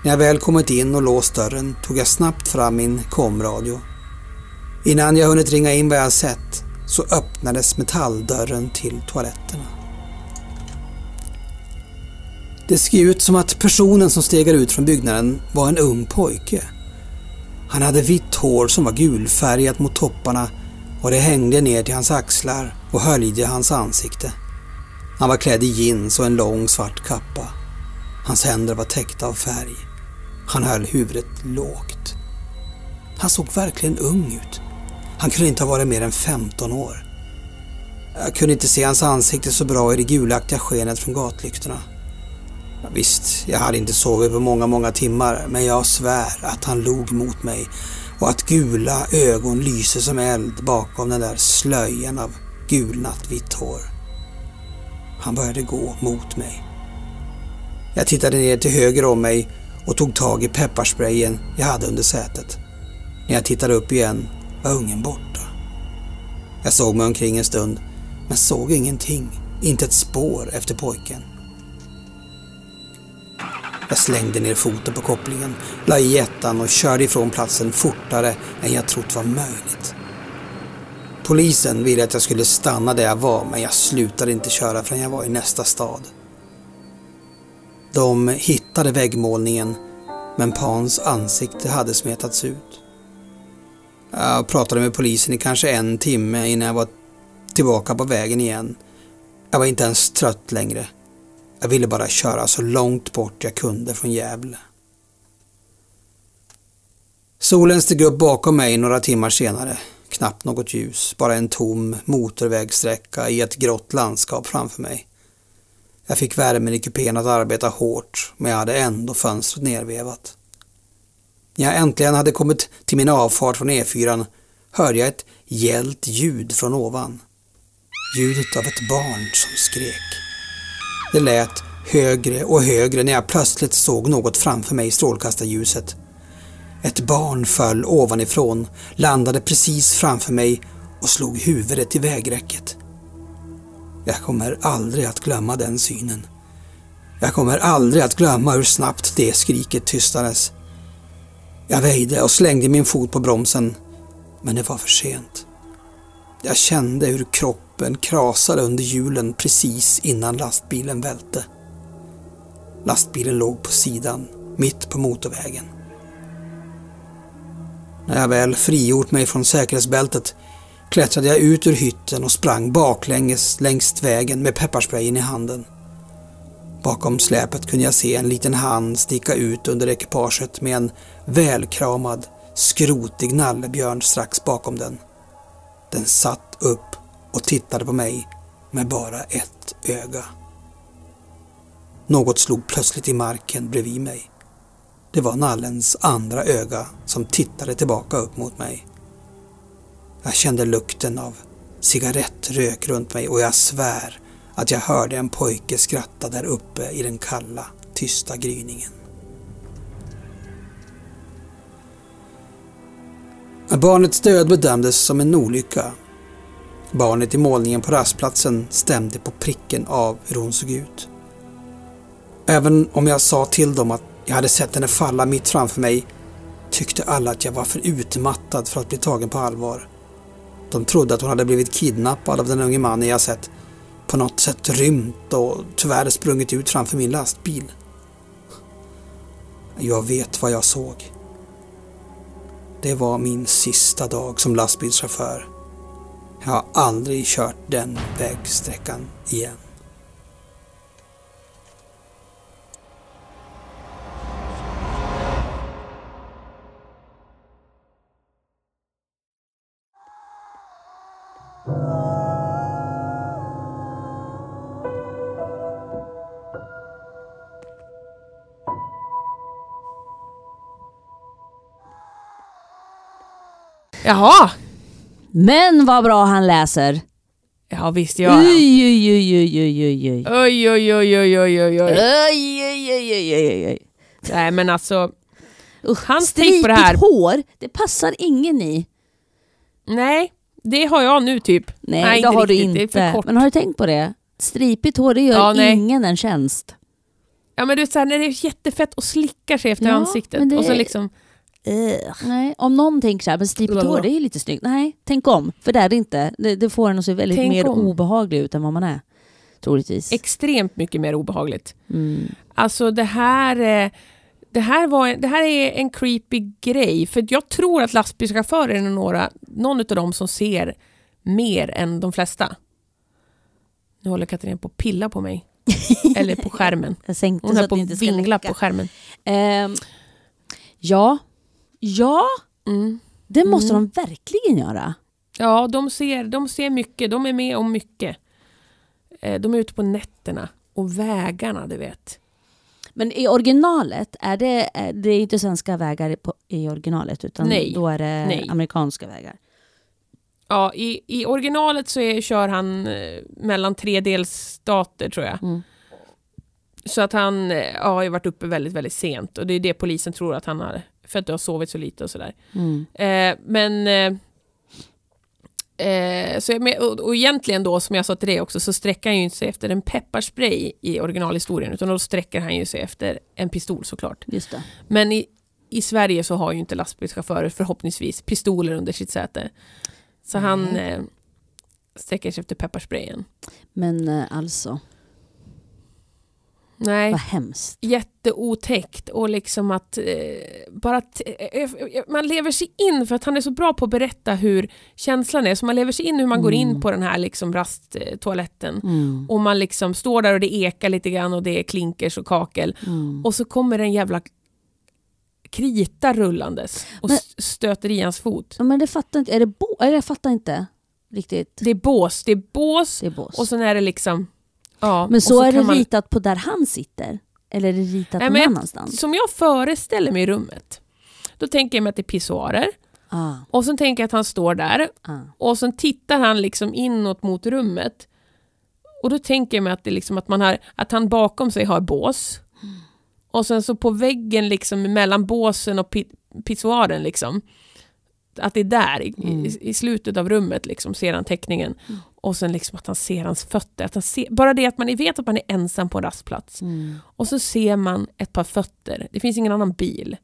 Speaker 3: När jag väl kommit in och låst dörren tog jag snabbt fram min komradio. Innan jag hunnit ringa in vad jag sett så öppnades metalldörren till toaletterna. Det såg ut som att personen som stegar ut från byggnaden var en ung pojke. Han hade vitt hår som var gulfärgat mot topparna och det hängde ner till hans axlar och höljde hans ansikte. Han var klädd i jeans och en lång svart kappa. Hans händer var täckta av färg. Han höll huvudet lågt. Han såg verkligen ung ut. Han kunde inte ha varit mer än 15 år. Jag kunde inte se hans ansikte så bra i det gulaktiga skenet från gatlyktorna. Visst, jag hade inte sovit på många, många timmar, men jag svär att han log mot mig och att gula ögon lyser som eld bakom den där slöjan av gulnat vitt hår. Han började gå mot mig. Jag tittade ner till höger om mig och tog tag i pepparsprayen jag hade under sätet. När jag tittade upp igen var ungen borta. Jag såg mig omkring en stund men såg ingenting, inte ett spår efter pojken. Jag slängde ner foten på kopplingen, la i ettan och körde ifrån platsen fortare än jag trott var möjligt. Polisen ville att jag skulle stanna där jag var men jag slutade inte köra förrän jag var i nästa stad. De hittade väggmålningen men Pans ansikte hade smetats ut. Jag pratade med polisen i kanske en timme innan jag var tillbaka på vägen igen. Jag var inte ens trött längre. Jag ville bara köra så långt bort jag kunde från Gävle. Solen steg upp bakom mig några timmar senare. Knappt något ljus, bara en tom motorvägssträcka i ett grått landskap framför mig. Jag fick värmen i kupén att arbeta hårt, men jag hade ändå fönstret nervevat. När jag äntligen hade kommit till min avfart från E4 hörde jag ett gällt ljud från ovan. Ljudet av ett barn som skrek. Det lät högre och högre när jag plötsligt såg något framför mig i strålkastarljuset. Ett barn föll ovanifrån, landade precis framför mig och slog huvudet i vägräcket. Jag kommer aldrig att glömma den synen. Jag kommer aldrig att glömma hur snabbt det skriket tystades. Jag väjde och slängde min fot på bromsen, men det var för sent. Jag kände hur kroppen krasade under hjulen precis innan lastbilen välte. Lastbilen låg på sidan, mitt på motorvägen. När jag väl frigjort mig från säkerhetsbältet klättrade jag ut ur hytten och sprang baklänges längs vägen med pepparsprayen i handen. Bakom släpet kunde jag se en liten hand sticka ut under ekipaget med en välkramad, skrotig nallebjörn strax bakom den. Den satt upp och tittade på mig med bara ett öga. Något slog plötsligt i marken bredvid mig. Det var nallens andra öga som tittade tillbaka upp mot mig. Jag kände lukten av cigarettrök runt mig och jag svär att jag hörde en pojke skratta där uppe i den kalla, tysta gryningen. Barnets död bedömdes som en olycka. Barnet i målningen på rastplatsen stämde på pricken av hur hon såg ut. Även om jag sa till dem att jag hade sett henne falla mitt framför mig tyckte alla att jag var för utmattad för att bli tagen på allvar. De trodde att hon hade blivit kidnappad av den unge mannen jag sett, på något sätt rymt och tyvärr sprungit ut framför min lastbil. Jag vet vad jag såg. Det var min sista dag som lastbilschaufför. Jag har aldrig kört den vägsträckan igen.
Speaker 1: Jaha!
Speaker 2: Men vad bra han läser!
Speaker 1: Ja visst gör han.
Speaker 2: Oj, oj, oj, oj, oj, oj, oj.
Speaker 1: Oj, oj, oj, oj, oj, oj, oj.
Speaker 2: Oj, oj, oj, oj.
Speaker 1: Nej men alltså,
Speaker 2: Usch,
Speaker 1: Hans på det här-
Speaker 2: hår, det passar ingen i.
Speaker 1: nej. Det har jag nu typ.
Speaker 2: Nej,
Speaker 1: Nej,
Speaker 2: det
Speaker 1: inte
Speaker 2: har du
Speaker 1: riktigt. Det är
Speaker 2: inte.
Speaker 1: för kort.
Speaker 2: Men har du tänkt på det? Stripigt hår, det gör
Speaker 1: Ja,
Speaker 2: ingen en tjänst.
Speaker 1: Ja men du vet såhär, när det är jättefett och slickar sig efter
Speaker 2: Ja,
Speaker 1: ansiktet.
Speaker 2: men det-
Speaker 1: Och så liksom,
Speaker 2: Nej, om någon tänker så här, men stripigt
Speaker 1: Blablabla.
Speaker 2: hår det är ju lite snyggt. Nej, tänk om. För det är det inte. Det, det får en att se väldigt
Speaker 1: Tänk
Speaker 2: mer
Speaker 1: om.
Speaker 2: obehaglig ut än vad man är. Troligtvis.
Speaker 1: extremt mycket mer obehagligt.
Speaker 2: Mm.
Speaker 1: Alltså det här, eh, det här, var, det här är en creepy grej. För jag tror att lastbilschaufförer är några, någon av dem som ser mer än de flesta. Nu håller Katarina på att pilla på mig. Eller på skärmen.
Speaker 2: Jag sänkte
Speaker 1: Hon
Speaker 2: att
Speaker 1: på att vingla på skärmen.
Speaker 2: Ehm, ja, ja,
Speaker 1: Mm.
Speaker 2: det måste
Speaker 1: Mm.
Speaker 2: de verkligen göra.
Speaker 1: Ja, de ser, de ser mycket. De är med om mycket. Eh, De är ute på nätterna och vägarna, du vet.
Speaker 2: Men i originalet, är det, är det är inte svenska vägar i originalet utan
Speaker 1: Nej.
Speaker 2: då är det
Speaker 1: Nej.
Speaker 2: amerikanska vägar?
Speaker 1: Ja, i, I originalet så är, kör han eh, mellan tre delstater tror jag.
Speaker 2: Mm.
Speaker 1: Så att han eh, ja, har ju varit uppe väldigt, väldigt sent och det är det polisen tror att han har, för att du har sovit så lite och sådär.
Speaker 2: Mm.
Speaker 1: Eh, men eh, eh, så, och, och egentligen då, som jag sa till dig också, så sträcker han ju inte sig efter en pepparspray i originalhistorien, utan då sträcker han ju sig efter en pistol såklart.
Speaker 2: Just det.
Speaker 1: Men i, i Sverige så har ju inte lastbilschaufförer förhoppningsvis pistoler under sitt säte. Så han
Speaker 2: Nej.
Speaker 1: eh, sträcker sig efter pepparsprayen.
Speaker 2: Men alltså,
Speaker 1: Nej,
Speaker 2: vad hemskt.
Speaker 1: jätteotäckt och liksom att eh, bara eh, eh, man lever sig in för att han är så bra på att berätta hur känslan är. Så man lever sig in hur man går in
Speaker 2: Mm.
Speaker 1: på den här liksom rasttoaletten.
Speaker 2: Mm.
Speaker 1: Och man liksom står där och det ekar lite grann och det är klinkers och kakel.
Speaker 2: Mm.
Speaker 1: Och så kommer en jävla krita rullandes och
Speaker 2: Men-
Speaker 1: stöter i hans fot.
Speaker 2: Men det fattar inte, är det bo- jag fattar inte riktigt.
Speaker 1: Det är bås, det är bås
Speaker 2: Det är bås.
Speaker 1: och sen är det liksom... Ja,
Speaker 2: men
Speaker 1: och
Speaker 2: så, är det
Speaker 1: man-
Speaker 2: ritat på där han sitter? Eller är det ritat
Speaker 1: Nej,
Speaker 2: någon annanstans?
Speaker 1: Som jag föreställer mig i rummet. Då tänker jag mig att det är pissoarer
Speaker 2: Ah,
Speaker 1: och sen tänker jag att han står där
Speaker 2: ah.
Speaker 1: och sen tittar han liksom inåt mot rummet. Och då tänker jag mig att, det liksom att, man har, att han bakom sig har bås. Och sen så på väggen liksom mellan båsen och pi- pissoaren liksom. Att det är där i,
Speaker 2: Mm.
Speaker 1: i, i slutet av rummet liksom ser han teckningen. Och sen liksom att han ser hans fötter. Att han ser, bara det att man vet att man är ensam på en rastplats.
Speaker 2: Mm.
Speaker 1: Och så ser man ett par fötter. Det finns ingen annan bil.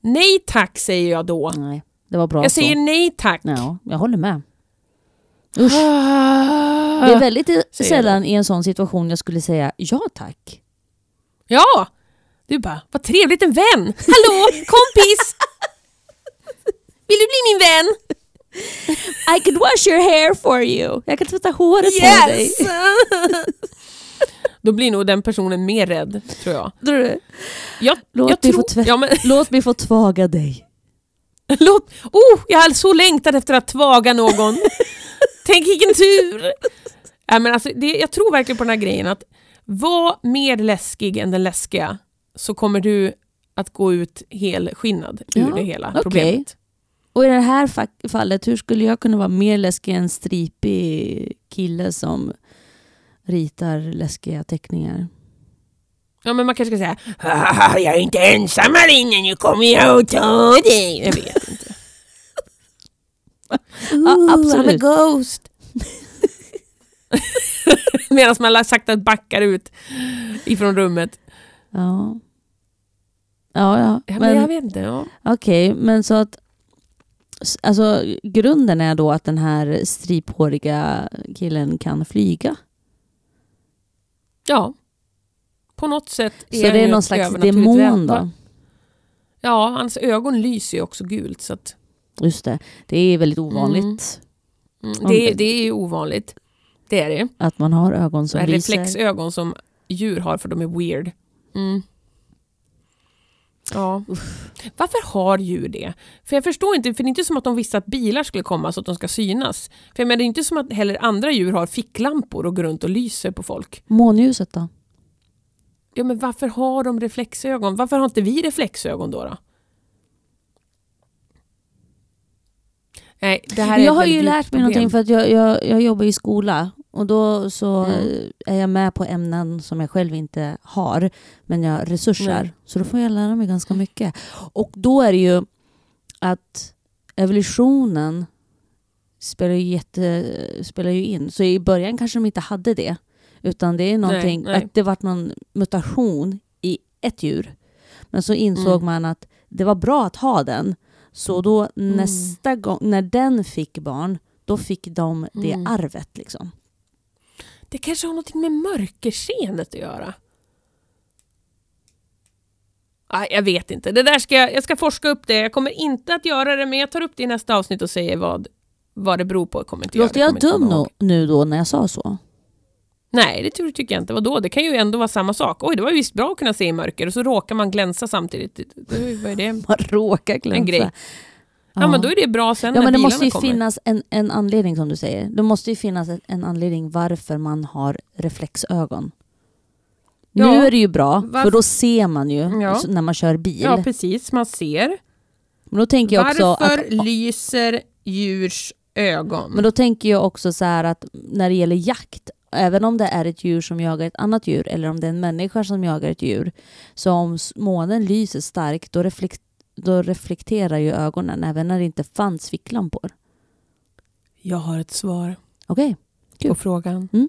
Speaker 1: Nej tack säger jag då.
Speaker 2: Nej, det var bra
Speaker 1: Jag
Speaker 2: så.
Speaker 1: säger nej tack.
Speaker 2: Ja, jag håller med. Usch.
Speaker 1: Ah.
Speaker 2: Det är väldigt sällan i en sån situation jag skulle säga ja tack.
Speaker 1: Ja! Du bara, vad trevligt en vän! Hallå, kompis! Vill du bli min vän?
Speaker 2: I could wash your hair for you. Jag kan tvätta håret på dig.
Speaker 1: Yes! Då blir nog den personen mer rädd, tror jag.
Speaker 2: Tror du?
Speaker 1: Jag,
Speaker 2: Låt
Speaker 1: jag
Speaker 2: mig
Speaker 1: tror...
Speaker 2: få
Speaker 1: Ja, men,
Speaker 2: Låt mig få tvaga dig.
Speaker 1: låt, oh, jag har så längtat efter att tvaga någon. Tänk vilken tur! Ja, men alltså, det, jag tror verkligen på den här grejen att Var mer läskig än den läskiga så kommer du att gå ut helskinnad ur
Speaker 2: Ja,
Speaker 1: det hela
Speaker 2: okej.
Speaker 1: problemet.
Speaker 2: Och i det här fa- fallet, hur skulle jag kunna vara mer läskig än en stripig kille som ritar läskiga teckningar?
Speaker 1: Ja, men man kanske ska säga "Haha, jag är inte ensam här inne, nu kommer jag att ta dig. Jag vet inte.
Speaker 2: Ja, absolut.
Speaker 1: I'm a ghost. Medan man sakta backar ut ifrån rummet.
Speaker 2: Ja. Ja, ja.
Speaker 1: Ja, men,
Speaker 2: Men,
Speaker 1: jag vet inte. Ja.
Speaker 2: Okej, men så att alltså, grunden är då att den här striphåriga killen kan flyga.
Speaker 1: ja. På något sätt är
Speaker 2: Så det är någon slags demon då?
Speaker 1: Ja, hans ögon lyser ju också gult. Så att,
Speaker 2: Just det, det är väldigt ovanligt
Speaker 1: mm, det, är- det är ju ovanligt. Det är det.
Speaker 2: att man har ögon Som lyser.
Speaker 1: reflexögon som djur har för de är weird. Mm. Ja. Varför har djur det? För jag förstår inte, för det är inte som att de visste att bilar skulle komma så att de ska synas. För jag menar, det är inte som att heller andra djur har ficklampor och går runt och lyser på folk.
Speaker 2: Månljuset då?
Speaker 1: Ja men varför har de reflexögon? Varför har inte vi reflexögon då? då? Nej, det här är
Speaker 2: Jag har ju lärt mig någonting
Speaker 1: problem.
Speaker 2: för att jag, jag, jag jobbar i skola och då så
Speaker 1: Mm.
Speaker 2: är jag med på ämnen som jag själv inte har men jag har resurser.
Speaker 1: Nej.
Speaker 2: Så då får jag lära mig ganska mycket. Och då är det ju att evolutionen spelar ju, jätte, spelar ju in. Så i början kanske de inte hade det. Utan det är någonting,
Speaker 1: nej.
Speaker 2: att det vart någon mutation i ett djjur. Men så insåg
Speaker 1: Mm.
Speaker 2: man att det var bra att ha den. Så då
Speaker 1: Mm.
Speaker 2: nästa gång, när den fick barn, då fick de det
Speaker 1: Mm.
Speaker 2: arvet. Liksom.
Speaker 1: Det kanske har något med mörkerseendet att göra. Nej, jag vet inte. Det där ska jag, jag ska forska upp det. Jag kommer inte att göra det, men jag tar upp det i nästa avsnitt och säger vad, vad det beror på. Jag kommer inte
Speaker 2: Låter jag
Speaker 1: kommer
Speaker 2: dum
Speaker 1: komma
Speaker 2: nu, då när jag sa så?
Speaker 1: Nej, det tycker jag inte. Vadå? Det kan ju ändå vara samma sak. Oj, det var ju visst bra att kunna se i mörker och så råkar man glänsa samtidigt. Det- Vad är det?
Speaker 2: Man råkar glänsa.
Speaker 1: En grej. Ja, men då är det bra sen
Speaker 2: Ja,
Speaker 1: när
Speaker 2: men det måste ju
Speaker 1: kommer.
Speaker 2: finnas en, en anledning som du säger. Det måste ju finnas en, anledning varför man har reflexögon.
Speaker 1: Ja,
Speaker 2: nu är det ju bra,
Speaker 1: varf-
Speaker 2: för då ser man ju
Speaker 1: Ja.
Speaker 2: när man kör bil.
Speaker 1: Ja, precis. Man ser.
Speaker 2: men då tänker jag också
Speaker 1: Varför
Speaker 2: att,
Speaker 1: lyser djurs ögon?
Speaker 2: men då tänker jag också så här att när det gäller jakt, även om det är ett djur som jagar ett annat djur eller om det är en människa som jagar ett djur, så om månen lyser starkt då, reflek- då reflekterar ju ögonen även när det inte fanns ficklampor.
Speaker 1: Jag har ett svar
Speaker 2: Okej,
Speaker 1: på
Speaker 2: Kul.
Speaker 1: frågan.
Speaker 2: Mm.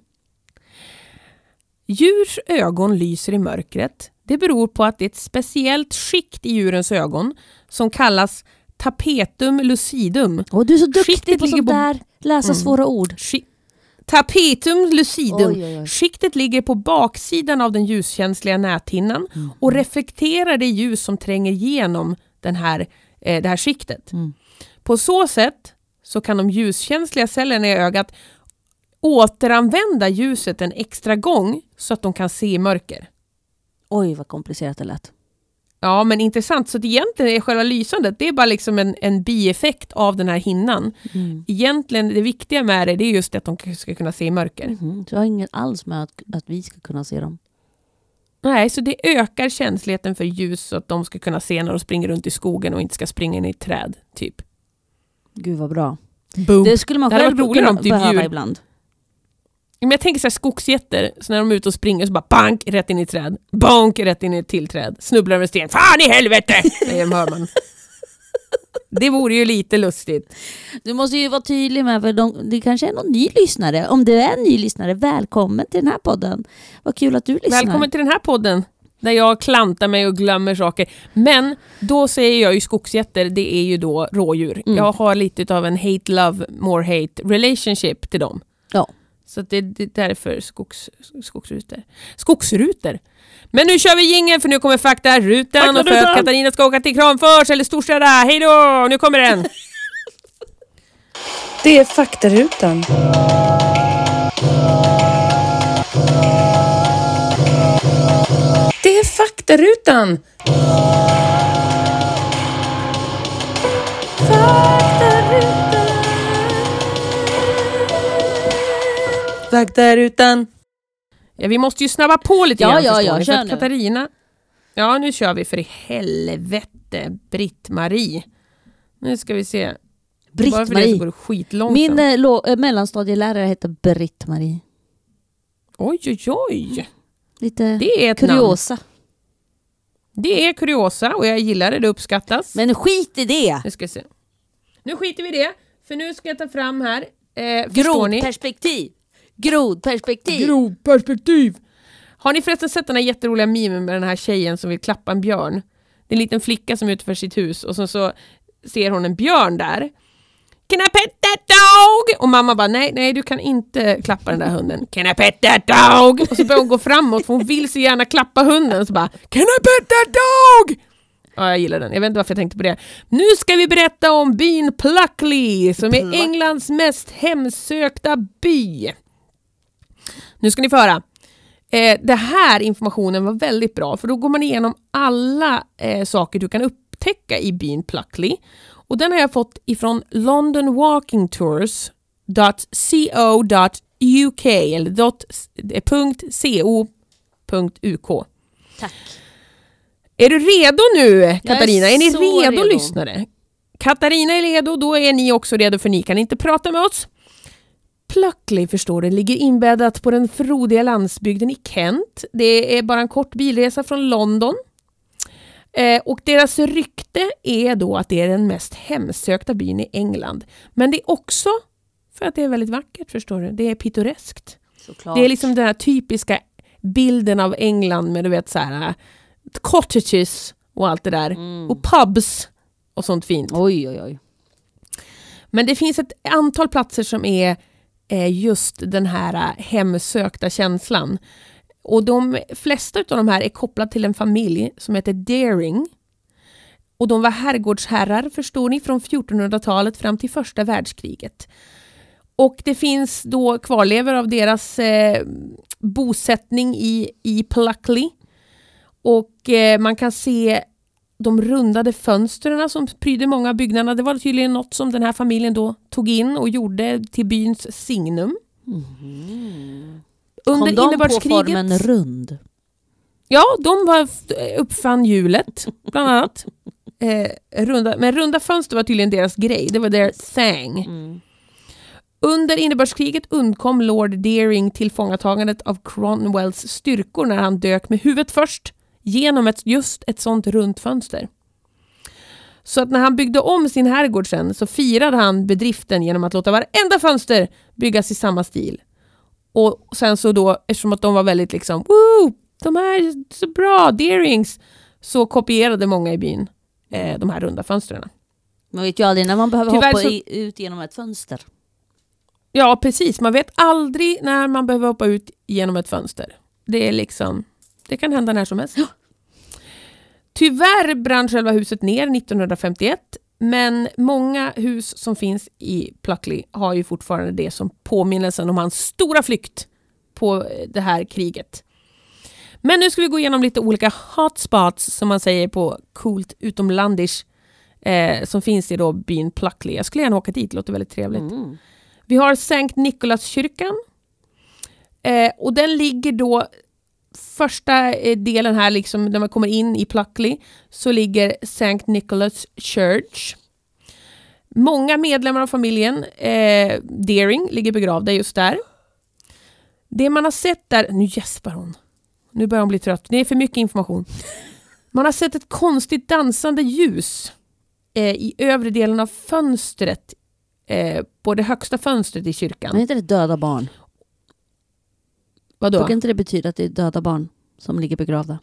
Speaker 1: Djurs ögon lyser i mörkret. Det beror på att det är ett speciellt skikt i djurens ögon som kallas tapetum lucidum.
Speaker 2: Och du är så duktig
Speaker 1: Skiktet
Speaker 2: på sånt
Speaker 1: på-
Speaker 2: där, läsa
Speaker 1: Mm.
Speaker 2: svåra ord.
Speaker 1: Ski- tapetum lucidum.
Speaker 2: Oj, oj, oj.
Speaker 1: Skiktet ligger på baksidan av den ljuskänsliga näthinnan
Speaker 2: Mm.
Speaker 1: och reflekterar det ljus som tränger igenom den här, eh, det här skiktet.
Speaker 2: Mm.
Speaker 1: På så sätt så kan de ljuskänsliga cellerna i ögat återanvända ljuset en extra gång så att de kan se i mörker.
Speaker 2: Oj, vad komplicerat det lät.
Speaker 1: Ja, men intressant. Så att egentligen är själva lysandet det är bara liksom en, en bieffekt av den här hinnan.
Speaker 2: Mm.
Speaker 1: Egentligen det viktiga med det, det är just att de ska kunna se i mörker.
Speaker 2: Mhm, Så jag har inget alls med att, att vi ska kunna se dem.
Speaker 1: Nej, så det ökar känsligheten för ljus så att de ska kunna se när de springer runt i skogen och inte ska springa in i ett träd. Typ.
Speaker 2: Gud vad bra.
Speaker 1: Boom.
Speaker 2: Det skulle man själv kunna
Speaker 1: typ
Speaker 2: behöva
Speaker 1: djur-
Speaker 2: ibland.
Speaker 1: Men jag tänker så här skogsgetter, så när de är ute och springer så bara bank rätt in i ett träd. Bonk rätt in i ett till träd. Snubblar över en sten. Fan i helvete! Det hör man. Det vore ju lite lustigt.
Speaker 2: Du måste ju vara tydlig med, för de, det kanske är någon ny lyssnare. Om du är en ny lyssnare, välkommen till den här podden. Vad kul att du lyssnar.
Speaker 1: Välkommen till den här podden. Där jag klantar mig och glömmer saker. Men då säger jag ju skogsgetter, det är ju då rådjur.
Speaker 2: Mm.
Speaker 1: Jag har lite av en hate-love, more hate relationship till dem. Så det, det är därför skogs, skogsrutor. Skogsrutor! Men nu kör vi jingeln för nu kommer faktarutan och för att Katarina ska åka till Kramfors eller Storstäda. Hej då! Nu kommer den!
Speaker 4: Det är faktarutan. Det är faktarutan.
Speaker 1: Faktarutan! Ja, vi måste ju snabba på lite
Speaker 2: Ja,
Speaker 1: grann
Speaker 2: ja,
Speaker 1: förstår
Speaker 2: ja,
Speaker 1: ni, för
Speaker 2: kör
Speaker 1: att
Speaker 2: nu.
Speaker 1: Katarina... Ja, nu kör vi för i helvete, Britt-Marie. Nu ska vi se.
Speaker 2: Britt-Marie. Min eh, mellanstadielärare hette Britt-Marie.
Speaker 1: Oj, oj, oj.
Speaker 2: Lite
Speaker 1: Det är ett namn.
Speaker 2: kuriosa.
Speaker 1: Det är kuriosa och jag gillar det, det uppskattas.
Speaker 2: Men skit i det!
Speaker 1: Nu ska vi se. Nu skiter vi i det, för nu ska jag ta fram här. Eh, ni?
Speaker 2: Grodperspektiv. Grodperspektiv.
Speaker 1: Har ni förresten sett den här jätteroliga memen med den här tjejen som vill klappa en björn? Det är en liten flicka som är utanför sitt hus och så, så ser hon en björn där. Can I pet that dog? Och mamma bara nej, nej du kan inte klappa den där hunden. Can I pet that dog? Och så börjar hon gå framåt för hon vill så gärna klappa hunden. Så bara Can I pet that dog? Ja, jag gillar den. Jag vet inte varför jag tänkte på det. Nu ska vi berätta om byn Pluckley som är Englands mest hemsökta by. Nu ska ni få höra. Eh, det här informationen var väldigt bra för då går man igenom alla eh, saker du kan upptäcka i byn Pluckley. Och den har jag fått ifrån londonwalkingtours.co.uk eller dot, eh, punkt .co.uk.
Speaker 2: Tack.
Speaker 1: Är du redo nu Katarina? Är, ni
Speaker 2: så
Speaker 1: redo,
Speaker 2: redo.
Speaker 1: lyssnare? Katarina är redo, då är ni också redo för ni kan inte prata med oss. Pluckley förstår du, ligger inbäddat på den frodiga landsbygden i Kent. Det är bara en kort bilresa från London. Eh, och deras rykte är då att det är den mest hemsökta byn i England. Men det är också för att det är väldigt vackert förstår du. Det är pittoreskt.
Speaker 2: Såklart.
Speaker 1: Det är liksom den här typiska bilden av England med du vet så här cottages och allt det där.
Speaker 2: Mm.
Speaker 1: Och pubs och sånt fint.
Speaker 2: Oj, oj, oj.
Speaker 1: Men det finns ett antal platser som är Eh, just den här eh, hemsökta känslan. Och de flesta av de här är kopplade till en familj som heter Daring. Och de var herrgårdsherrar, förstår ni, från 1400-talet fram till första världskriget. Och det finns då kvarlevor av deras eh, bosättning i, i Pluckley. Och eh, man kan se de rundade fönstren som pryder många av byggnaderna. Det var tydligen något som den här familjen då tog in och gjorde till byns signum. Under
Speaker 2: Kom de på
Speaker 1: innerbördskriget...
Speaker 2: formen rund?
Speaker 1: Ja, de var, uppfann hjulet, bland annat. Eh, runda, men runda fönster var tydligen deras grej, det var deras thing.
Speaker 2: Mm.
Speaker 1: Under innebördskriget undkom Lord Deering tillfångatagandet av Cromwells styrkor när han dök med huvudet först genom ett, just ett sånt runt fönster. Så att när han byggde om sin herrgård sen så firade han bedriften genom att låta varenda fönster byggas i samma stil. Och sen så då, eftersom att de var väldigt liksom, Woo! de här är så bra, Deerings, så kopierade många i byn eh, de här runda fönstren.
Speaker 2: Man vet ju aldrig när man behöver
Speaker 1: Tyvärr
Speaker 2: hoppa
Speaker 1: så-
Speaker 2: i, ut genom ett fönster.
Speaker 1: Ja, precis. Man vet aldrig när man behöver hoppa ut genom ett fönster. Det är liksom, det kan hända när som helst. Tyvärr brann själva huset ner 1951, men många hus som finns i Pluckley har ju fortfarande det som påminnelsen om hans stora flykt på eh, det här kriget. Men nu ska vi gå igenom lite olika hotspots som man säger på coolt utomlandish eh, som finns i då byn Pluckley. Jag skulle gärna åka dit, det låter väldigt trevligt.
Speaker 2: Mm.
Speaker 1: Vi har Sankt Nikolaskyrkan. Eh, och den ligger då första eh, delen här, liksom, när man kommer in i Pluckley, så ligger St. Nicholas Church. Många medlemmar av familjen eh, Deering ligger begravda just där. Det man har sett där, nu gäspar hon. Nu börjar hon bli trött. Det är för mycket information. Man har sett ett konstigt dansande ljus eh, i övre delen av fönstret eh, på det högsta fönstret i kyrkan.
Speaker 2: Men heter det döda barn?
Speaker 1: Vadå?
Speaker 2: Brukar inte det betyda att det är döda barn som ligger begravda?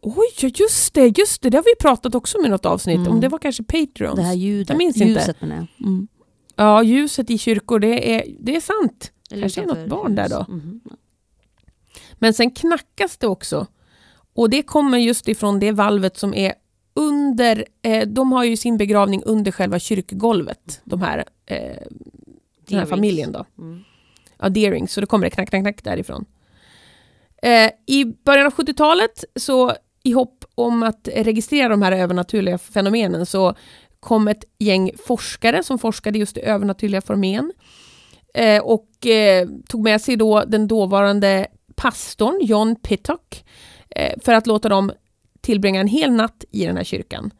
Speaker 1: Oj, ja, just det, just det. Det har vi pratat också om i något avsnitt.
Speaker 2: Mm.
Speaker 1: Om det var kanske Patreons.
Speaker 2: Det här ljudet.
Speaker 1: Jag minns inte.
Speaker 2: ljuset menar jag. Mm.
Speaker 1: Ja, ljuset i kyrkor, det är, det är sant.
Speaker 2: Eller
Speaker 1: Kanske är något barn där då.
Speaker 2: Mhm.
Speaker 1: Men sen knackas det också. Och det kommer just ifrån det valvet som är under, eh, de har ju sin begravning under själva kyrkgolvet, de här, eh, den här familjen då.
Speaker 2: Mm.
Speaker 1: Ja, Deering, så då kommer det knack, knack, knack därifrån. Eh, I början av 70-talet, så i hopp om att registrera de här övernaturliga fenomenen, så kom ett gäng forskare som forskade just i övernaturliga fenomen. Eh, och eh, tog med sig då den dåvarande pastorn John Pittock eh, för att låta dem tillbringa en hel natt i den här kyrkan.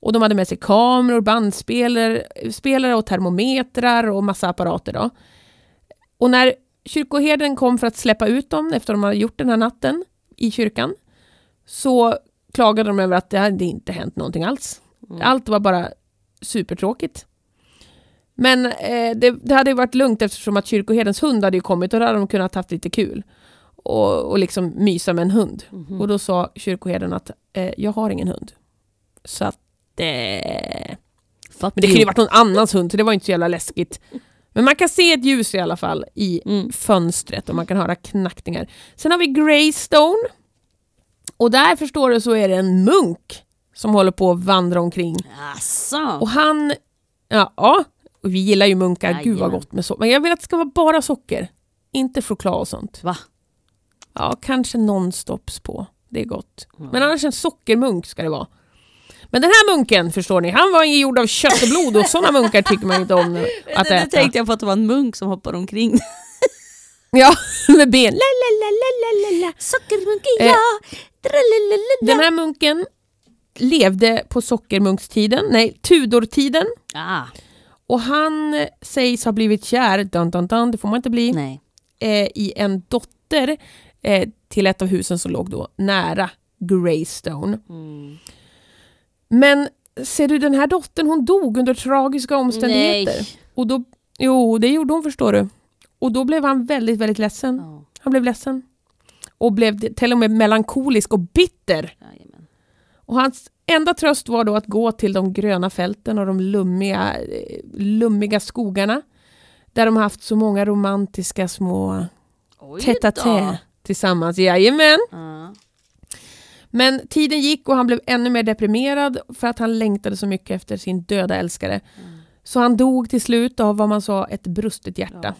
Speaker 1: Och de hade med sig kameror, bandspelare spelare och termometrar och massa apparater. Då. Och när kyrkoherden kom för att släppa ut dem efter att de hade gjort den här natten i kyrkan så klagade de över att det hade inte hänt någonting alls.
Speaker 2: Mm.
Speaker 1: Allt var bara supertråkigt. Men eh, det, det hade varit lugnt eftersom att kyrkoherdens hund hade kommit och då hade de kunnat haft lite kul. Och, och liksom mysa med en hund.
Speaker 2: Mhm.
Speaker 1: Och då sa kyrkoherden att eh, jag har ingen hund. Så att... Eh, men det kunde ju varit någon annans hund så det var inte så jävla läskigt. Men man kan se ett ljus i alla fall i
Speaker 2: Mm.
Speaker 1: fönstret och man kan höra knackningar. Sen har vi Greystone. Och där förstår du så är det en munk som håller på att vandra omkring.
Speaker 2: Asså.
Speaker 1: Och han, ja, ja och vi gillar ju munkar, gud vad gott med socker. Men jag vill att det ska vara bara socker, inte choklad och sånt.
Speaker 2: Va?
Speaker 1: Ja, kanske nonstops på, det är gott. Men annars en sockermunk ska det vara. Men den här munken, förstår ni, han var gjord av kött och blod och sådana munkar tycker man inte om att äta.
Speaker 2: tänkte jag på att det var en munk som hoppade omkring.
Speaker 1: Ja, med ben. La, la, la, la, la, la.
Speaker 2: Sockermunken,
Speaker 1: Eh,
Speaker 2: ja! Dralalalala.
Speaker 1: Den här munken levde på sockermunkstiden, nej, Tudortiden.
Speaker 2: Ah,
Speaker 1: Och han eh, sägs ha blivit kär, dun, dun, dun, det får man inte bli,
Speaker 2: nej.
Speaker 1: eh, i en dotter eh, till ett av husen som låg då nära Greystone.
Speaker 2: Mm.
Speaker 1: Men ser du, den här dottern hon dog under tragiska omständigheter.
Speaker 2: Nej.
Speaker 1: Och då, jo, det gjorde hon förstår du. Och då blev han väldigt, väldigt ledsen.
Speaker 2: Ja,
Speaker 1: Han blev ledsen. Och blev till och med melankolisk och bitter.
Speaker 2: jajamän.
Speaker 1: Och hans enda tröst var då att gå till de gröna fälten och de lummiga, lummiga skogarna. Där de haft så många romantiska små tête-à-tête tillsammans. Jajamän.
Speaker 2: Ja.
Speaker 1: Men tiden gick och han blev ännu mer deprimerad för att han längtade så mycket efter sin döda älskare. Så han dog till slut av vad man sa ett brustet hjärta.
Speaker 2: Ja.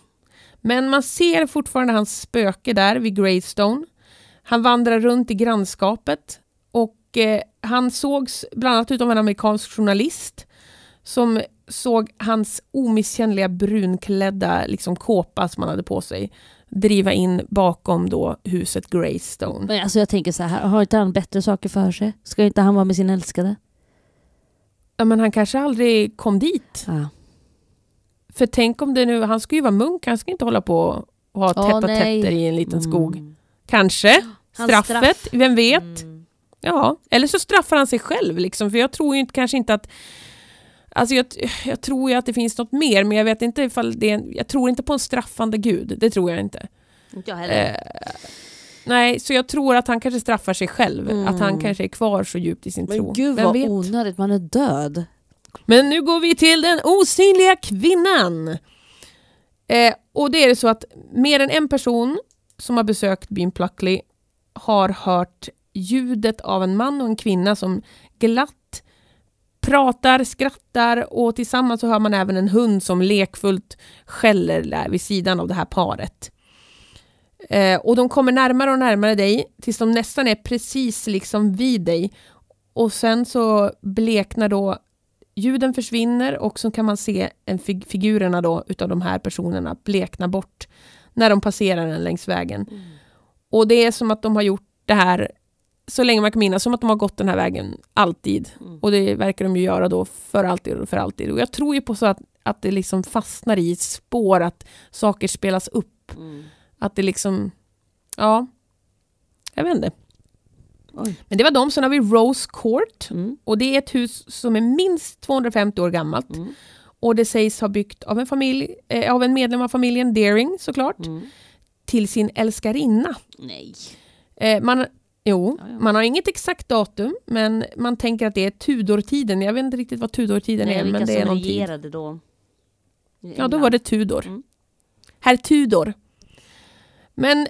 Speaker 1: Men man ser fortfarande hans spöke där vid Greystone. Han vandrar runt i grannskapet och eh, han sågs bland annat utav en amerikansk journalist som såg hans omisskännliga brunklädda liksom, kåpa som han hade på sig driva in bakom då huset Greystone.
Speaker 2: Men alltså jag tänker så här, har inte han bättre saker för sig? Ska inte han vara med sin älskade?
Speaker 1: Ja, men han kanske aldrig kom dit.
Speaker 2: Ja.
Speaker 1: För tänk om det nu, han ska ju vara munk, han ska inte hålla på och ha
Speaker 2: Åh,
Speaker 1: tätt och
Speaker 2: nej.
Speaker 1: tätter i en liten skog.
Speaker 2: Mm.
Speaker 1: Kanske.
Speaker 2: Hans
Speaker 1: Straffet,
Speaker 2: straff.
Speaker 1: vem vet?
Speaker 2: Mm.
Speaker 1: Ja, eller så straffar han sig själv liksom, för jag tror ju inte, kanske inte att Alltså jag, jag tror ju att det finns något mer, men jag vet inte ifall det är, en- Jag tror inte på en straffande gud, det tror jag inte.
Speaker 2: Inte jag heller.
Speaker 1: Eh, nej, så jag tror att han kanske straffar sig själv.
Speaker 2: Mm.
Speaker 1: Att han kanske är kvar så djupt i sin tro.
Speaker 2: Men gud
Speaker 1: Vem
Speaker 2: vad
Speaker 1: vet?
Speaker 2: onödigt, man är död.
Speaker 1: Men nu går vi till den osynliga kvinnan. Eh, och det är det så att mer än en person som har besökt byn Pluckley har hört ljudet av en man och en kvinna som glatt pratar, skrattar och tillsammans så hör man även en hund som lekfullt skäller där vid sidan av det här paret. Eh, och de kommer närmare och närmare dig tills de nästan är precis liksom vid dig. Och sen så bleknar då ljuden försvinner och så kan man se en fig- figurerna då utav de här personerna blekna bort när de passerar den längs vägen. Och det är som att de har gjort det här så länge man kan minnas, som att de har gått den här vägen alltid.
Speaker 2: Mm.
Speaker 1: Och det verkar de ju göra då för alltid och för alltid. Och jag tror ju på så att, att det liksom fastnar i spår, att saker spelas upp.
Speaker 2: Mm.
Speaker 1: Att det liksom, ja, jag vet inte.
Speaker 2: Oj.
Speaker 1: Men det var de, sen har vi Rose Court.
Speaker 2: Mm.
Speaker 1: Och det är ett hus som är minst 250 år gammalt.
Speaker 2: Mm.
Speaker 1: Och det sägs ha byggt av en, familj, eh, av en medlem av familjen Deering såklart,
Speaker 2: Mm.
Speaker 1: till sin älskarinna.
Speaker 2: Nej.
Speaker 1: Eh, man, jo,
Speaker 2: Ja, ja.
Speaker 1: man har inget exakt datum, men man tänker att det är Tudor-tiden. Jag vet inte riktigt vad Tudor-tiden
Speaker 2: Nej,
Speaker 1: är, men det är någon tid.
Speaker 2: då?
Speaker 1: Ja, då var det Tudor.
Speaker 2: Mm.
Speaker 1: Herr Tudor. Men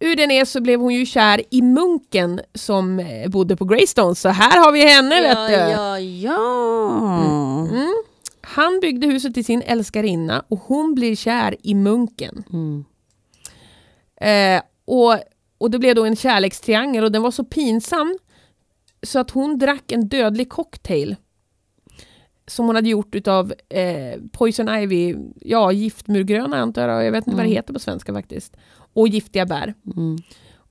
Speaker 1: ur den är så blev hon ju kär i munken som eh, bodde på Greystone. Så här har vi henne,
Speaker 2: ja,
Speaker 1: vet du.
Speaker 2: Ja, ja.
Speaker 1: Mm. Han byggde huset till sin älskarinna och hon blir kär i munken.
Speaker 2: Mm.
Speaker 1: Eh, och, och det blev då en kärlekstriangel och den var så pinsam så att hon drack en dödlig cocktail som hon hade gjort utav eh, Poison Ivy, ja giftmurgröna antar jag, jag vet inte vad det
Speaker 2: Mm.
Speaker 1: heter på svenska faktiskt. och giftiga bär.
Speaker 2: Mm.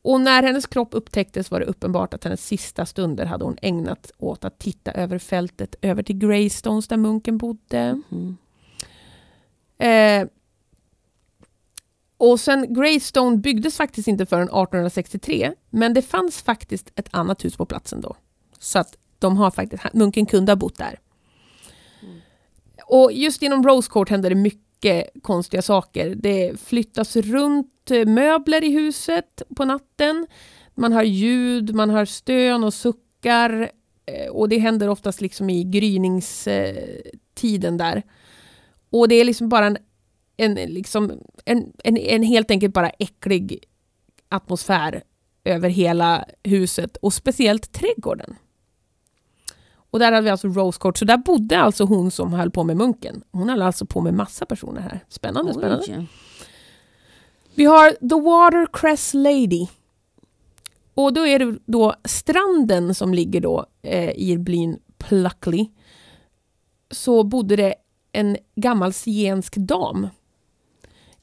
Speaker 1: Och när hennes kropp upptäcktes var det uppenbart att hennes sista stunder hade hon ägnat åt att titta över fältet över till Greystones där munken bodde.
Speaker 2: Mm.
Speaker 1: Eh, och sen Greystone byggdes faktiskt inte förrän 1863, men det fanns faktiskt ett annat hus på platsen då. Så att de har faktiskt, munken kunde ha bott där. Och just inom Rose Court händer det mycket konstiga saker. Det flyttas runt eh, möbler i huset på natten. Man har ljud, man hör stön och suckar. eh, Och det händer oftast liksom i gryningstiden där. Och det är liksom bara en, en, liksom, en, en, en helt enkelt bara äcklig atmosfär över hela huset och speciellt trädgården. Och där hade vi alltså Rose Court, så där bodde alltså hon som höll på med munken. Hon höll alltså på med massa personer här. Spännande, spännande.
Speaker 2: Oj.
Speaker 1: Vi har The Watercress Lady. Och då är det då stranden som ligger då eh, i byn Pluckley. Så bodde det en gammal zigensk dam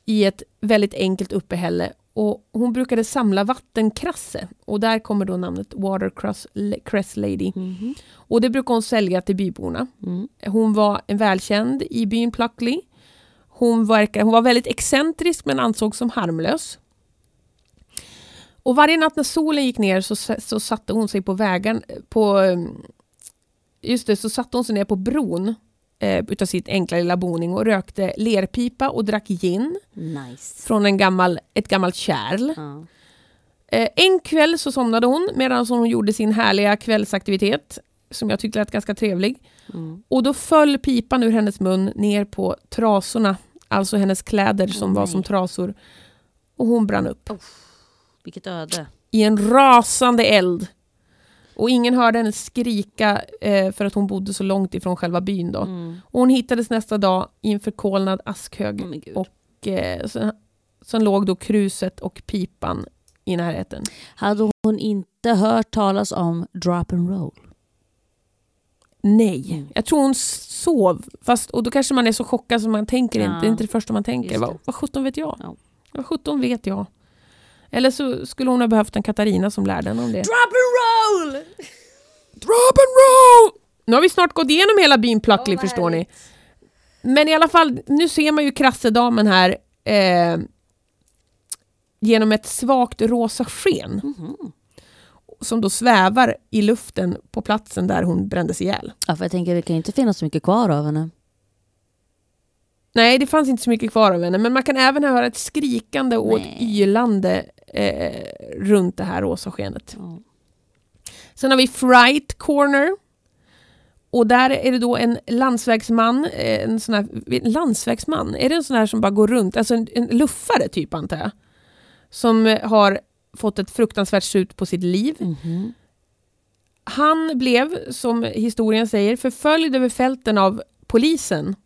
Speaker 1: i ett väldigt enkelt uppehälle. Och hon brukade samla vattenkrasse och där kommer då namnet Watercress Cress Lady.
Speaker 2: Mhm.
Speaker 1: Och det brukar hon sälja till byborna.
Speaker 2: Mm.
Speaker 1: Hon var en välkänd i byn Pluckley. Hon, verkar, hon var väldigt excentrisk men ansågs som harmlös. Och varje natt när solen gick ner så, så satte hon sig på vägen på um, just det, så satte hon sig ner på bron eh, utav sitt enkla lilla boning och rökte lerpipa och drack gin
Speaker 2: Nice.
Speaker 1: från en gammal, ett gammalt kärl.
Speaker 2: Ja.
Speaker 1: Eh, en kväll så somnade hon medan hon gjorde sin härliga kvällsaktivitet som jag tyckte lät ganska trevlig.
Speaker 2: Mm.
Speaker 1: Och då föll pipan ur hennes mun ner på trasorna, alltså hennes kläder som
Speaker 2: Åh,
Speaker 1: var
Speaker 2: nej.
Speaker 1: som trasor. Och hon brann upp
Speaker 2: Vilket öde.
Speaker 1: i en rasande eld. Och ingen hörde henne skrika eh, för att hon bodde så långt ifrån själva byn. Då.
Speaker 2: Mm.
Speaker 1: Och hon hittades nästa dag i en förkolnad askhög.
Speaker 2: Gud.
Speaker 1: Och eh, sen, sen låg då kruset och pipan i närheten.
Speaker 2: Hade hon inte hört talas om drop and roll?
Speaker 1: Nej,
Speaker 2: Mm.
Speaker 1: jag tror hon sov. Fast, och då kanske man är så chockad så man tänker
Speaker 2: Ja.
Speaker 1: inte. Det är inte det första man tänker. Vad, vad sjutton vet jag?
Speaker 2: Ja.
Speaker 1: Vad sjutton vet jag? Eller så skulle hon ha behövt en Katarina som lärde henne om det.
Speaker 2: Drop roll!
Speaker 1: Drop and roll! Nu har vi snart gått igenom hela byn Pluckley
Speaker 2: vad
Speaker 1: förstår ni. Men i alla fall, nu ser man ju krassedamen här eh, genom ett svagt rosa sken
Speaker 2: Mhm.
Speaker 1: som då svävar i luften på platsen där hon brändes ihjäl.
Speaker 2: Ja, för jag tänker det kan ju inte finnas så mycket kvar av henne.
Speaker 1: Nej, det fanns inte så mycket kvar av henne, men man kan även höra ett skrikande och ett
Speaker 2: Nej.
Speaker 1: ylande eh, runt det här rosa skenet.
Speaker 2: Ja.
Speaker 1: Sen har vi Fright Corner. Och där är det då en landsvägsman, eh, en sån här, landsvägsman, är det en sån här som bara går runt, alltså en, en luffare typ antar jag, som eh, har fått ett fruktansvärt slut på sitt liv.
Speaker 2: Mhm.
Speaker 1: Han blev, som historien säger, förföljd över fälten av polisen.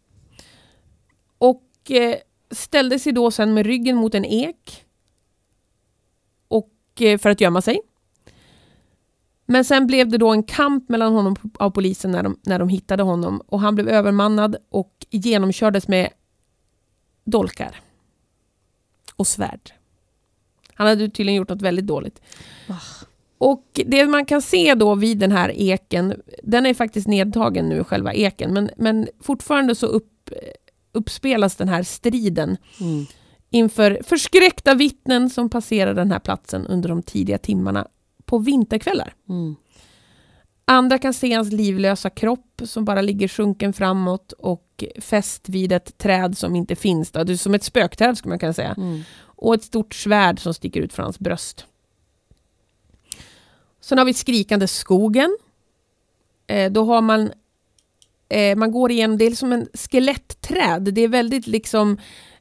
Speaker 1: Och eh, ställde sig då sen med ryggen mot en ek. Och eh, för att gömma sig. Men sen blev det då en kamp mellan honom av polisen när de, när de hittade honom. Och han blev övermannad och genomkördes med dolkar. Och svärd. Han hade tydligen gjort något väldigt dåligt. Och det man kan se då vid den här eken, den är faktiskt nedtagen nu, själva eken, men, men fortfarande så upp, uppspelas den här striden
Speaker 2: Mm.
Speaker 1: inför förskräckta vittnen som passerar den här platsen under de tidiga timmarna på vinterkvällar.
Speaker 2: Mm.
Speaker 1: Andra kan se hans livlösa kropp som bara ligger sjunken framåt och fäst vid ett träd som inte finns. Då. Det är som ett spökträd skulle man kunna säga.
Speaker 2: Mm.
Speaker 1: Och ett stort svärd som sticker ut från hans bröst. Sen har vi skrikande skogen. Eh, då har man eh, man går igenom, det är som en skelettträd. Det är väldigt liksom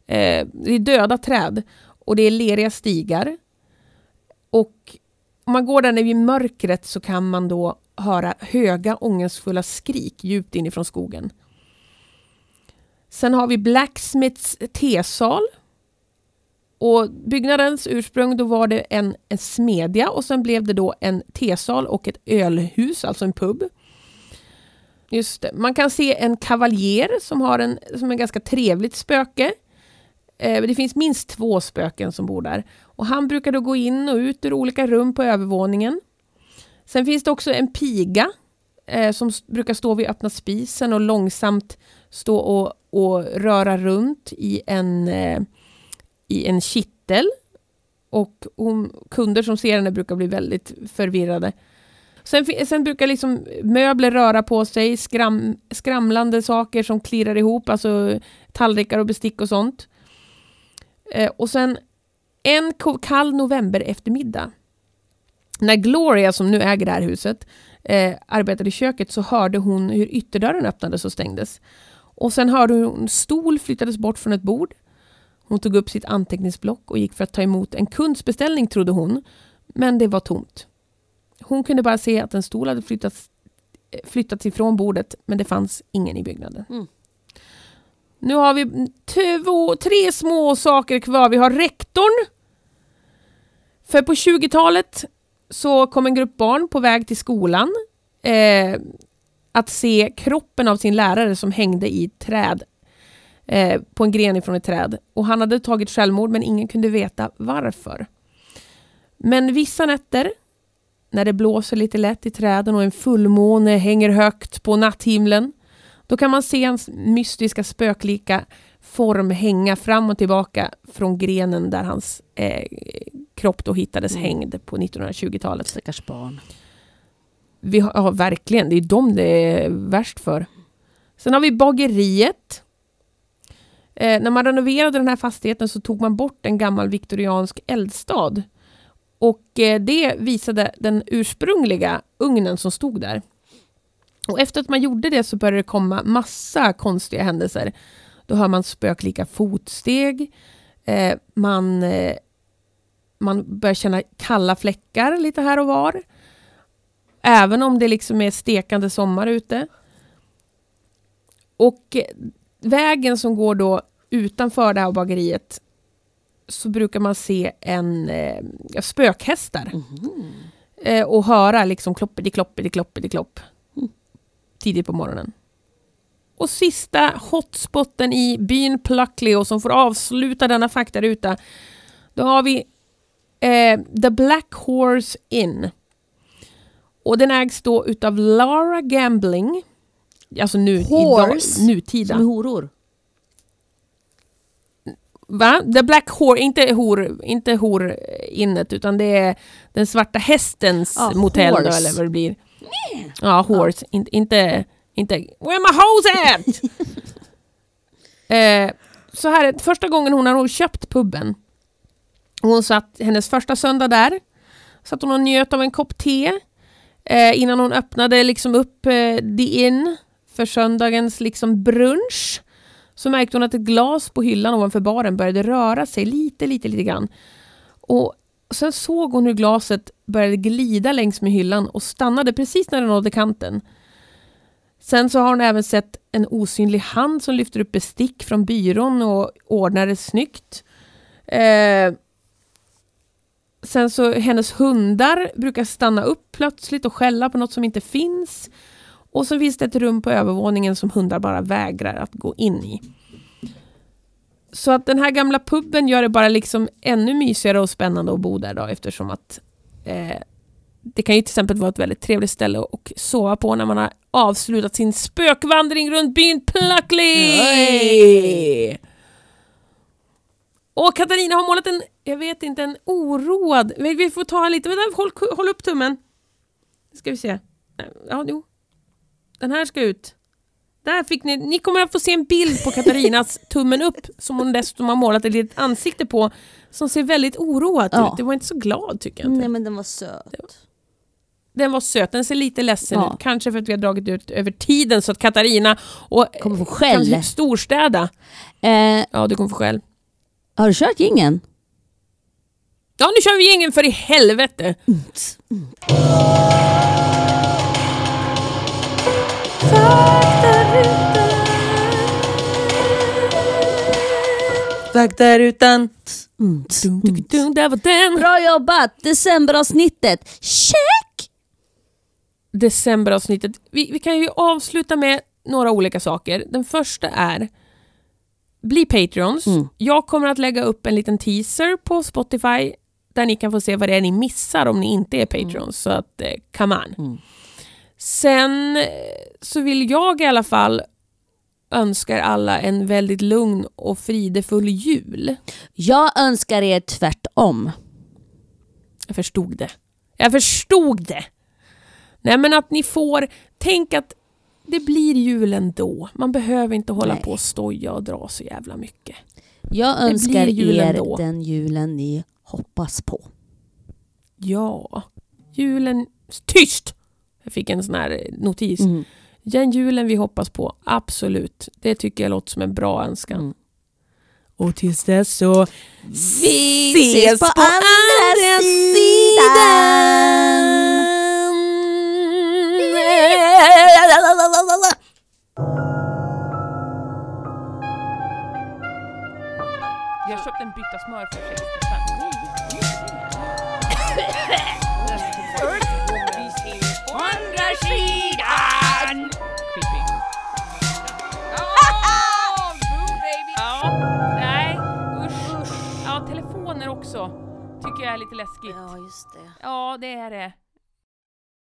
Speaker 1: eh, det är döda träd och det är leriga stigar. Och om man går där nere i mörkret så kan man då höra höga ångestfulla skrik djupt inifrån skogen. Sen har vi Blacksmiths tesal. Och byggnadens ursprung då var det en, en smedja och sen blev det då en tesal och ett ölhus, alltså en pub. Just det. Man kan se en kavaljer som har en, som är ganska trevligt spöke. Eh, det finns minst två spöken som bor där. Och han brukar då gå in och ut ur olika rum på övervåningen. Sen finns det också en piga eh, som brukar stå vid öppna spisen och långsamt stå och, och röra runt i en, eh, i en kittel. Och hon, kunder som ser henne brukar bli väldigt förvirrade. Sen, sen brukar liksom möbler röra på sig, skram, skramlande saker som klirrar ihop, alltså tallrikar och bestick och sånt. Eh, och sen en kall november eftermiddag när Gloria, som nu äger det här huset, eh, arbetade i köket så hörde hon hur ytterdörren öppnades och stängdes. Och sen hörde hon hur en stol flyttades bort från ett bord. Hon tog upp sitt anteckningsblock och gick för att ta emot en kundsbeställning trodde hon, men det var tomt. Hon kunde bara se att en stol hade flyttats, eh, flyttats ifrån bordet, men det fanns ingen i byggnaden.
Speaker 2: Mm.
Speaker 1: Nu har vi två, tre små saker kvar. Vi har rektorn. För på 20-talet så kom en grupp barn på väg till skolan eh, att se kroppen av sin lärare som hängde i ett träd eh, på en gren ifrån ett träd. Och han hade tagit självmord men ingen kunde veta varför. Men vissa nätter när det blåser lite lätt i träden och en fullmåne hänger högt på natthimlen då kan man se hans mystiska spöklika form hänga fram och tillbaka från grenen där hans eh, kropp då hittades
Speaker 2: Mm.
Speaker 1: hängd på 1920-talet.
Speaker 2: Stackars barn.
Speaker 1: Vi har, ja, verkligen. Det är dem det är värst för. Sen har vi bageriet. Eh, när man renoverade den här fastigheten så tog man bort en gammal viktoriansk eldstad. Och eh, det visade den ursprungliga ugnen som stod där. Och efter att man gjorde det så började det komma massa konstiga händelser. Då hör man spöklika fotsteg. Eh, man, eh, man börjar känna kalla fläckar lite här och var. Även om det liksom är stekande sommar ute. Och eh, vägen som går då utanför det här bageriet så brukar man se en eh, spökhästar
Speaker 2: Mhm.
Speaker 1: eh, och höra liksom kloppidi kloppidi kloppidi klopp
Speaker 2: Mm.
Speaker 1: Tidigt på morgonen. Och sista hotspotten i byn Pluckley som får avsluta denna faktaruta. Då har vi eh, The Black Horse Inn. Och den ägs då utav Lara Gambling. Alltså nu, idag,
Speaker 2: Horse?
Speaker 1: nutida.
Speaker 2: Som horor.
Speaker 1: Va? The Black Horse, inte hor, inte hor innet utan det är den svarta hästens
Speaker 2: Ja,
Speaker 1: motell då, eller vad det blir. Ja, horse. In, inte, inte Where my hose at? eh, så här, är- första gången hon har köpt puben. Hon satt hennes första söndag där. Satt hon och njöt av en kopp te. Eh, innan hon öppnade liksom upp eh, the in för söndagens liksom brunch så märkte hon att ett glas på hyllan ovanför baren började röra sig lite, lite, lite grann. Och sen såg hon hur glaset började glida längs med hyllan och stannade precis när det nådde kanten. Sen så har hon även sett en osynlig hand som lyfter upp bestick från byrån och ordnar det snyggt. Eh, sen så hennes hundar brukar stanna upp plötsligt och skälla på något som inte finns. Och så finns det ett rum på övervåningen som hundar bara vägrar att gå in i. Så att den här gamla puben gör det bara liksom ännu mysigare och spännande att bo där då eftersom att eh, det kan ju till exempel vara ett väldigt trevligt ställe att sova på när man har avslutat sin spökvandring runt byn Pluckley! Och Katarina har målat en, jag vet inte, en oroad... Vi, får ta lite, vänta, håll, håll upp tummen. Ska vi se. Ja, jo. Den här ska ut. Där fick ni, ni kommer att få se en bild på Katarinas tummen upp som hon dessutom har målat ett litet ansikte på som ser väldigt oroat
Speaker 2: Ja.
Speaker 1: ut. Det var inte så glad tycker jag inte.
Speaker 2: Nej men den var söt.
Speaker 1: Den var söt, den ser lite ledsen
Speaker 2: Ja.
Speaker 1: ut. Kanske för att vi har dragit ut över tiden så att Katarina och
Speaker 2: Kommer få skäll.
Speaker 1: storstäda.
Speaker 2: Eh,
Speaker 1: Ja, du kommer få skäll.
Speaker 2: har du kört jingeln?
Speaker 1: Ja, nu kör vi ingen för i helvete! Faktarutan.
Speaker 2: Mm.
Speaker 1: Dum, dum, där var den!
Speaker 2: Bra jobbat! Decemberavsnittet. Check!
Speaker 1: Decemberavsnittet. Vi, vi kan ju avsluta med några olika saker. Den första är bli Patreons.
Speaker 2: Mm.
Speaker 1: Jag kommer att lägga upp en liten teaser på Spotify där ni kan få se vad det är ni missar om ni inte är Patreons. Så att, eh, come on.
Speaker 2: Mm.
Speaker 1: Sen eh, så vill jag i alla fall önskar alla en väldigt lugn och fridefull jul.
Speaker 2: Jag önskar er tvärtom.
Speaker 1: Jag förstod det. Jag förstod det! Nej men att ni får, tänk att det blir jul ändå. Man behöver inte hålla
Speaker 2: Nej.
Speaker 1: på och stoja och dra så jävla mycket.
Speaker 2: Jag önskar er
Speaker 1: ändå.
Speaker 2: den julen ni hoppas på.
Speaker 1: Ja, julen... Tyst! Jag fick en sån här notis.
Speaker 2: Mm.
Speaker 1: Den julen vi hoppas på, absolut. Det tycker jag låter som en bra önskan.
Speaker 2: Mm.
Speaker 1: Och tills dess så
Speaker 2: Vi
Speaker 1: ses på andra sidan! Jag har köpt en bytta smör för 60 Tycker jag är lite läskigt.
Speaker 2: Ja, just det.
Speaker 1: Ja, det är det.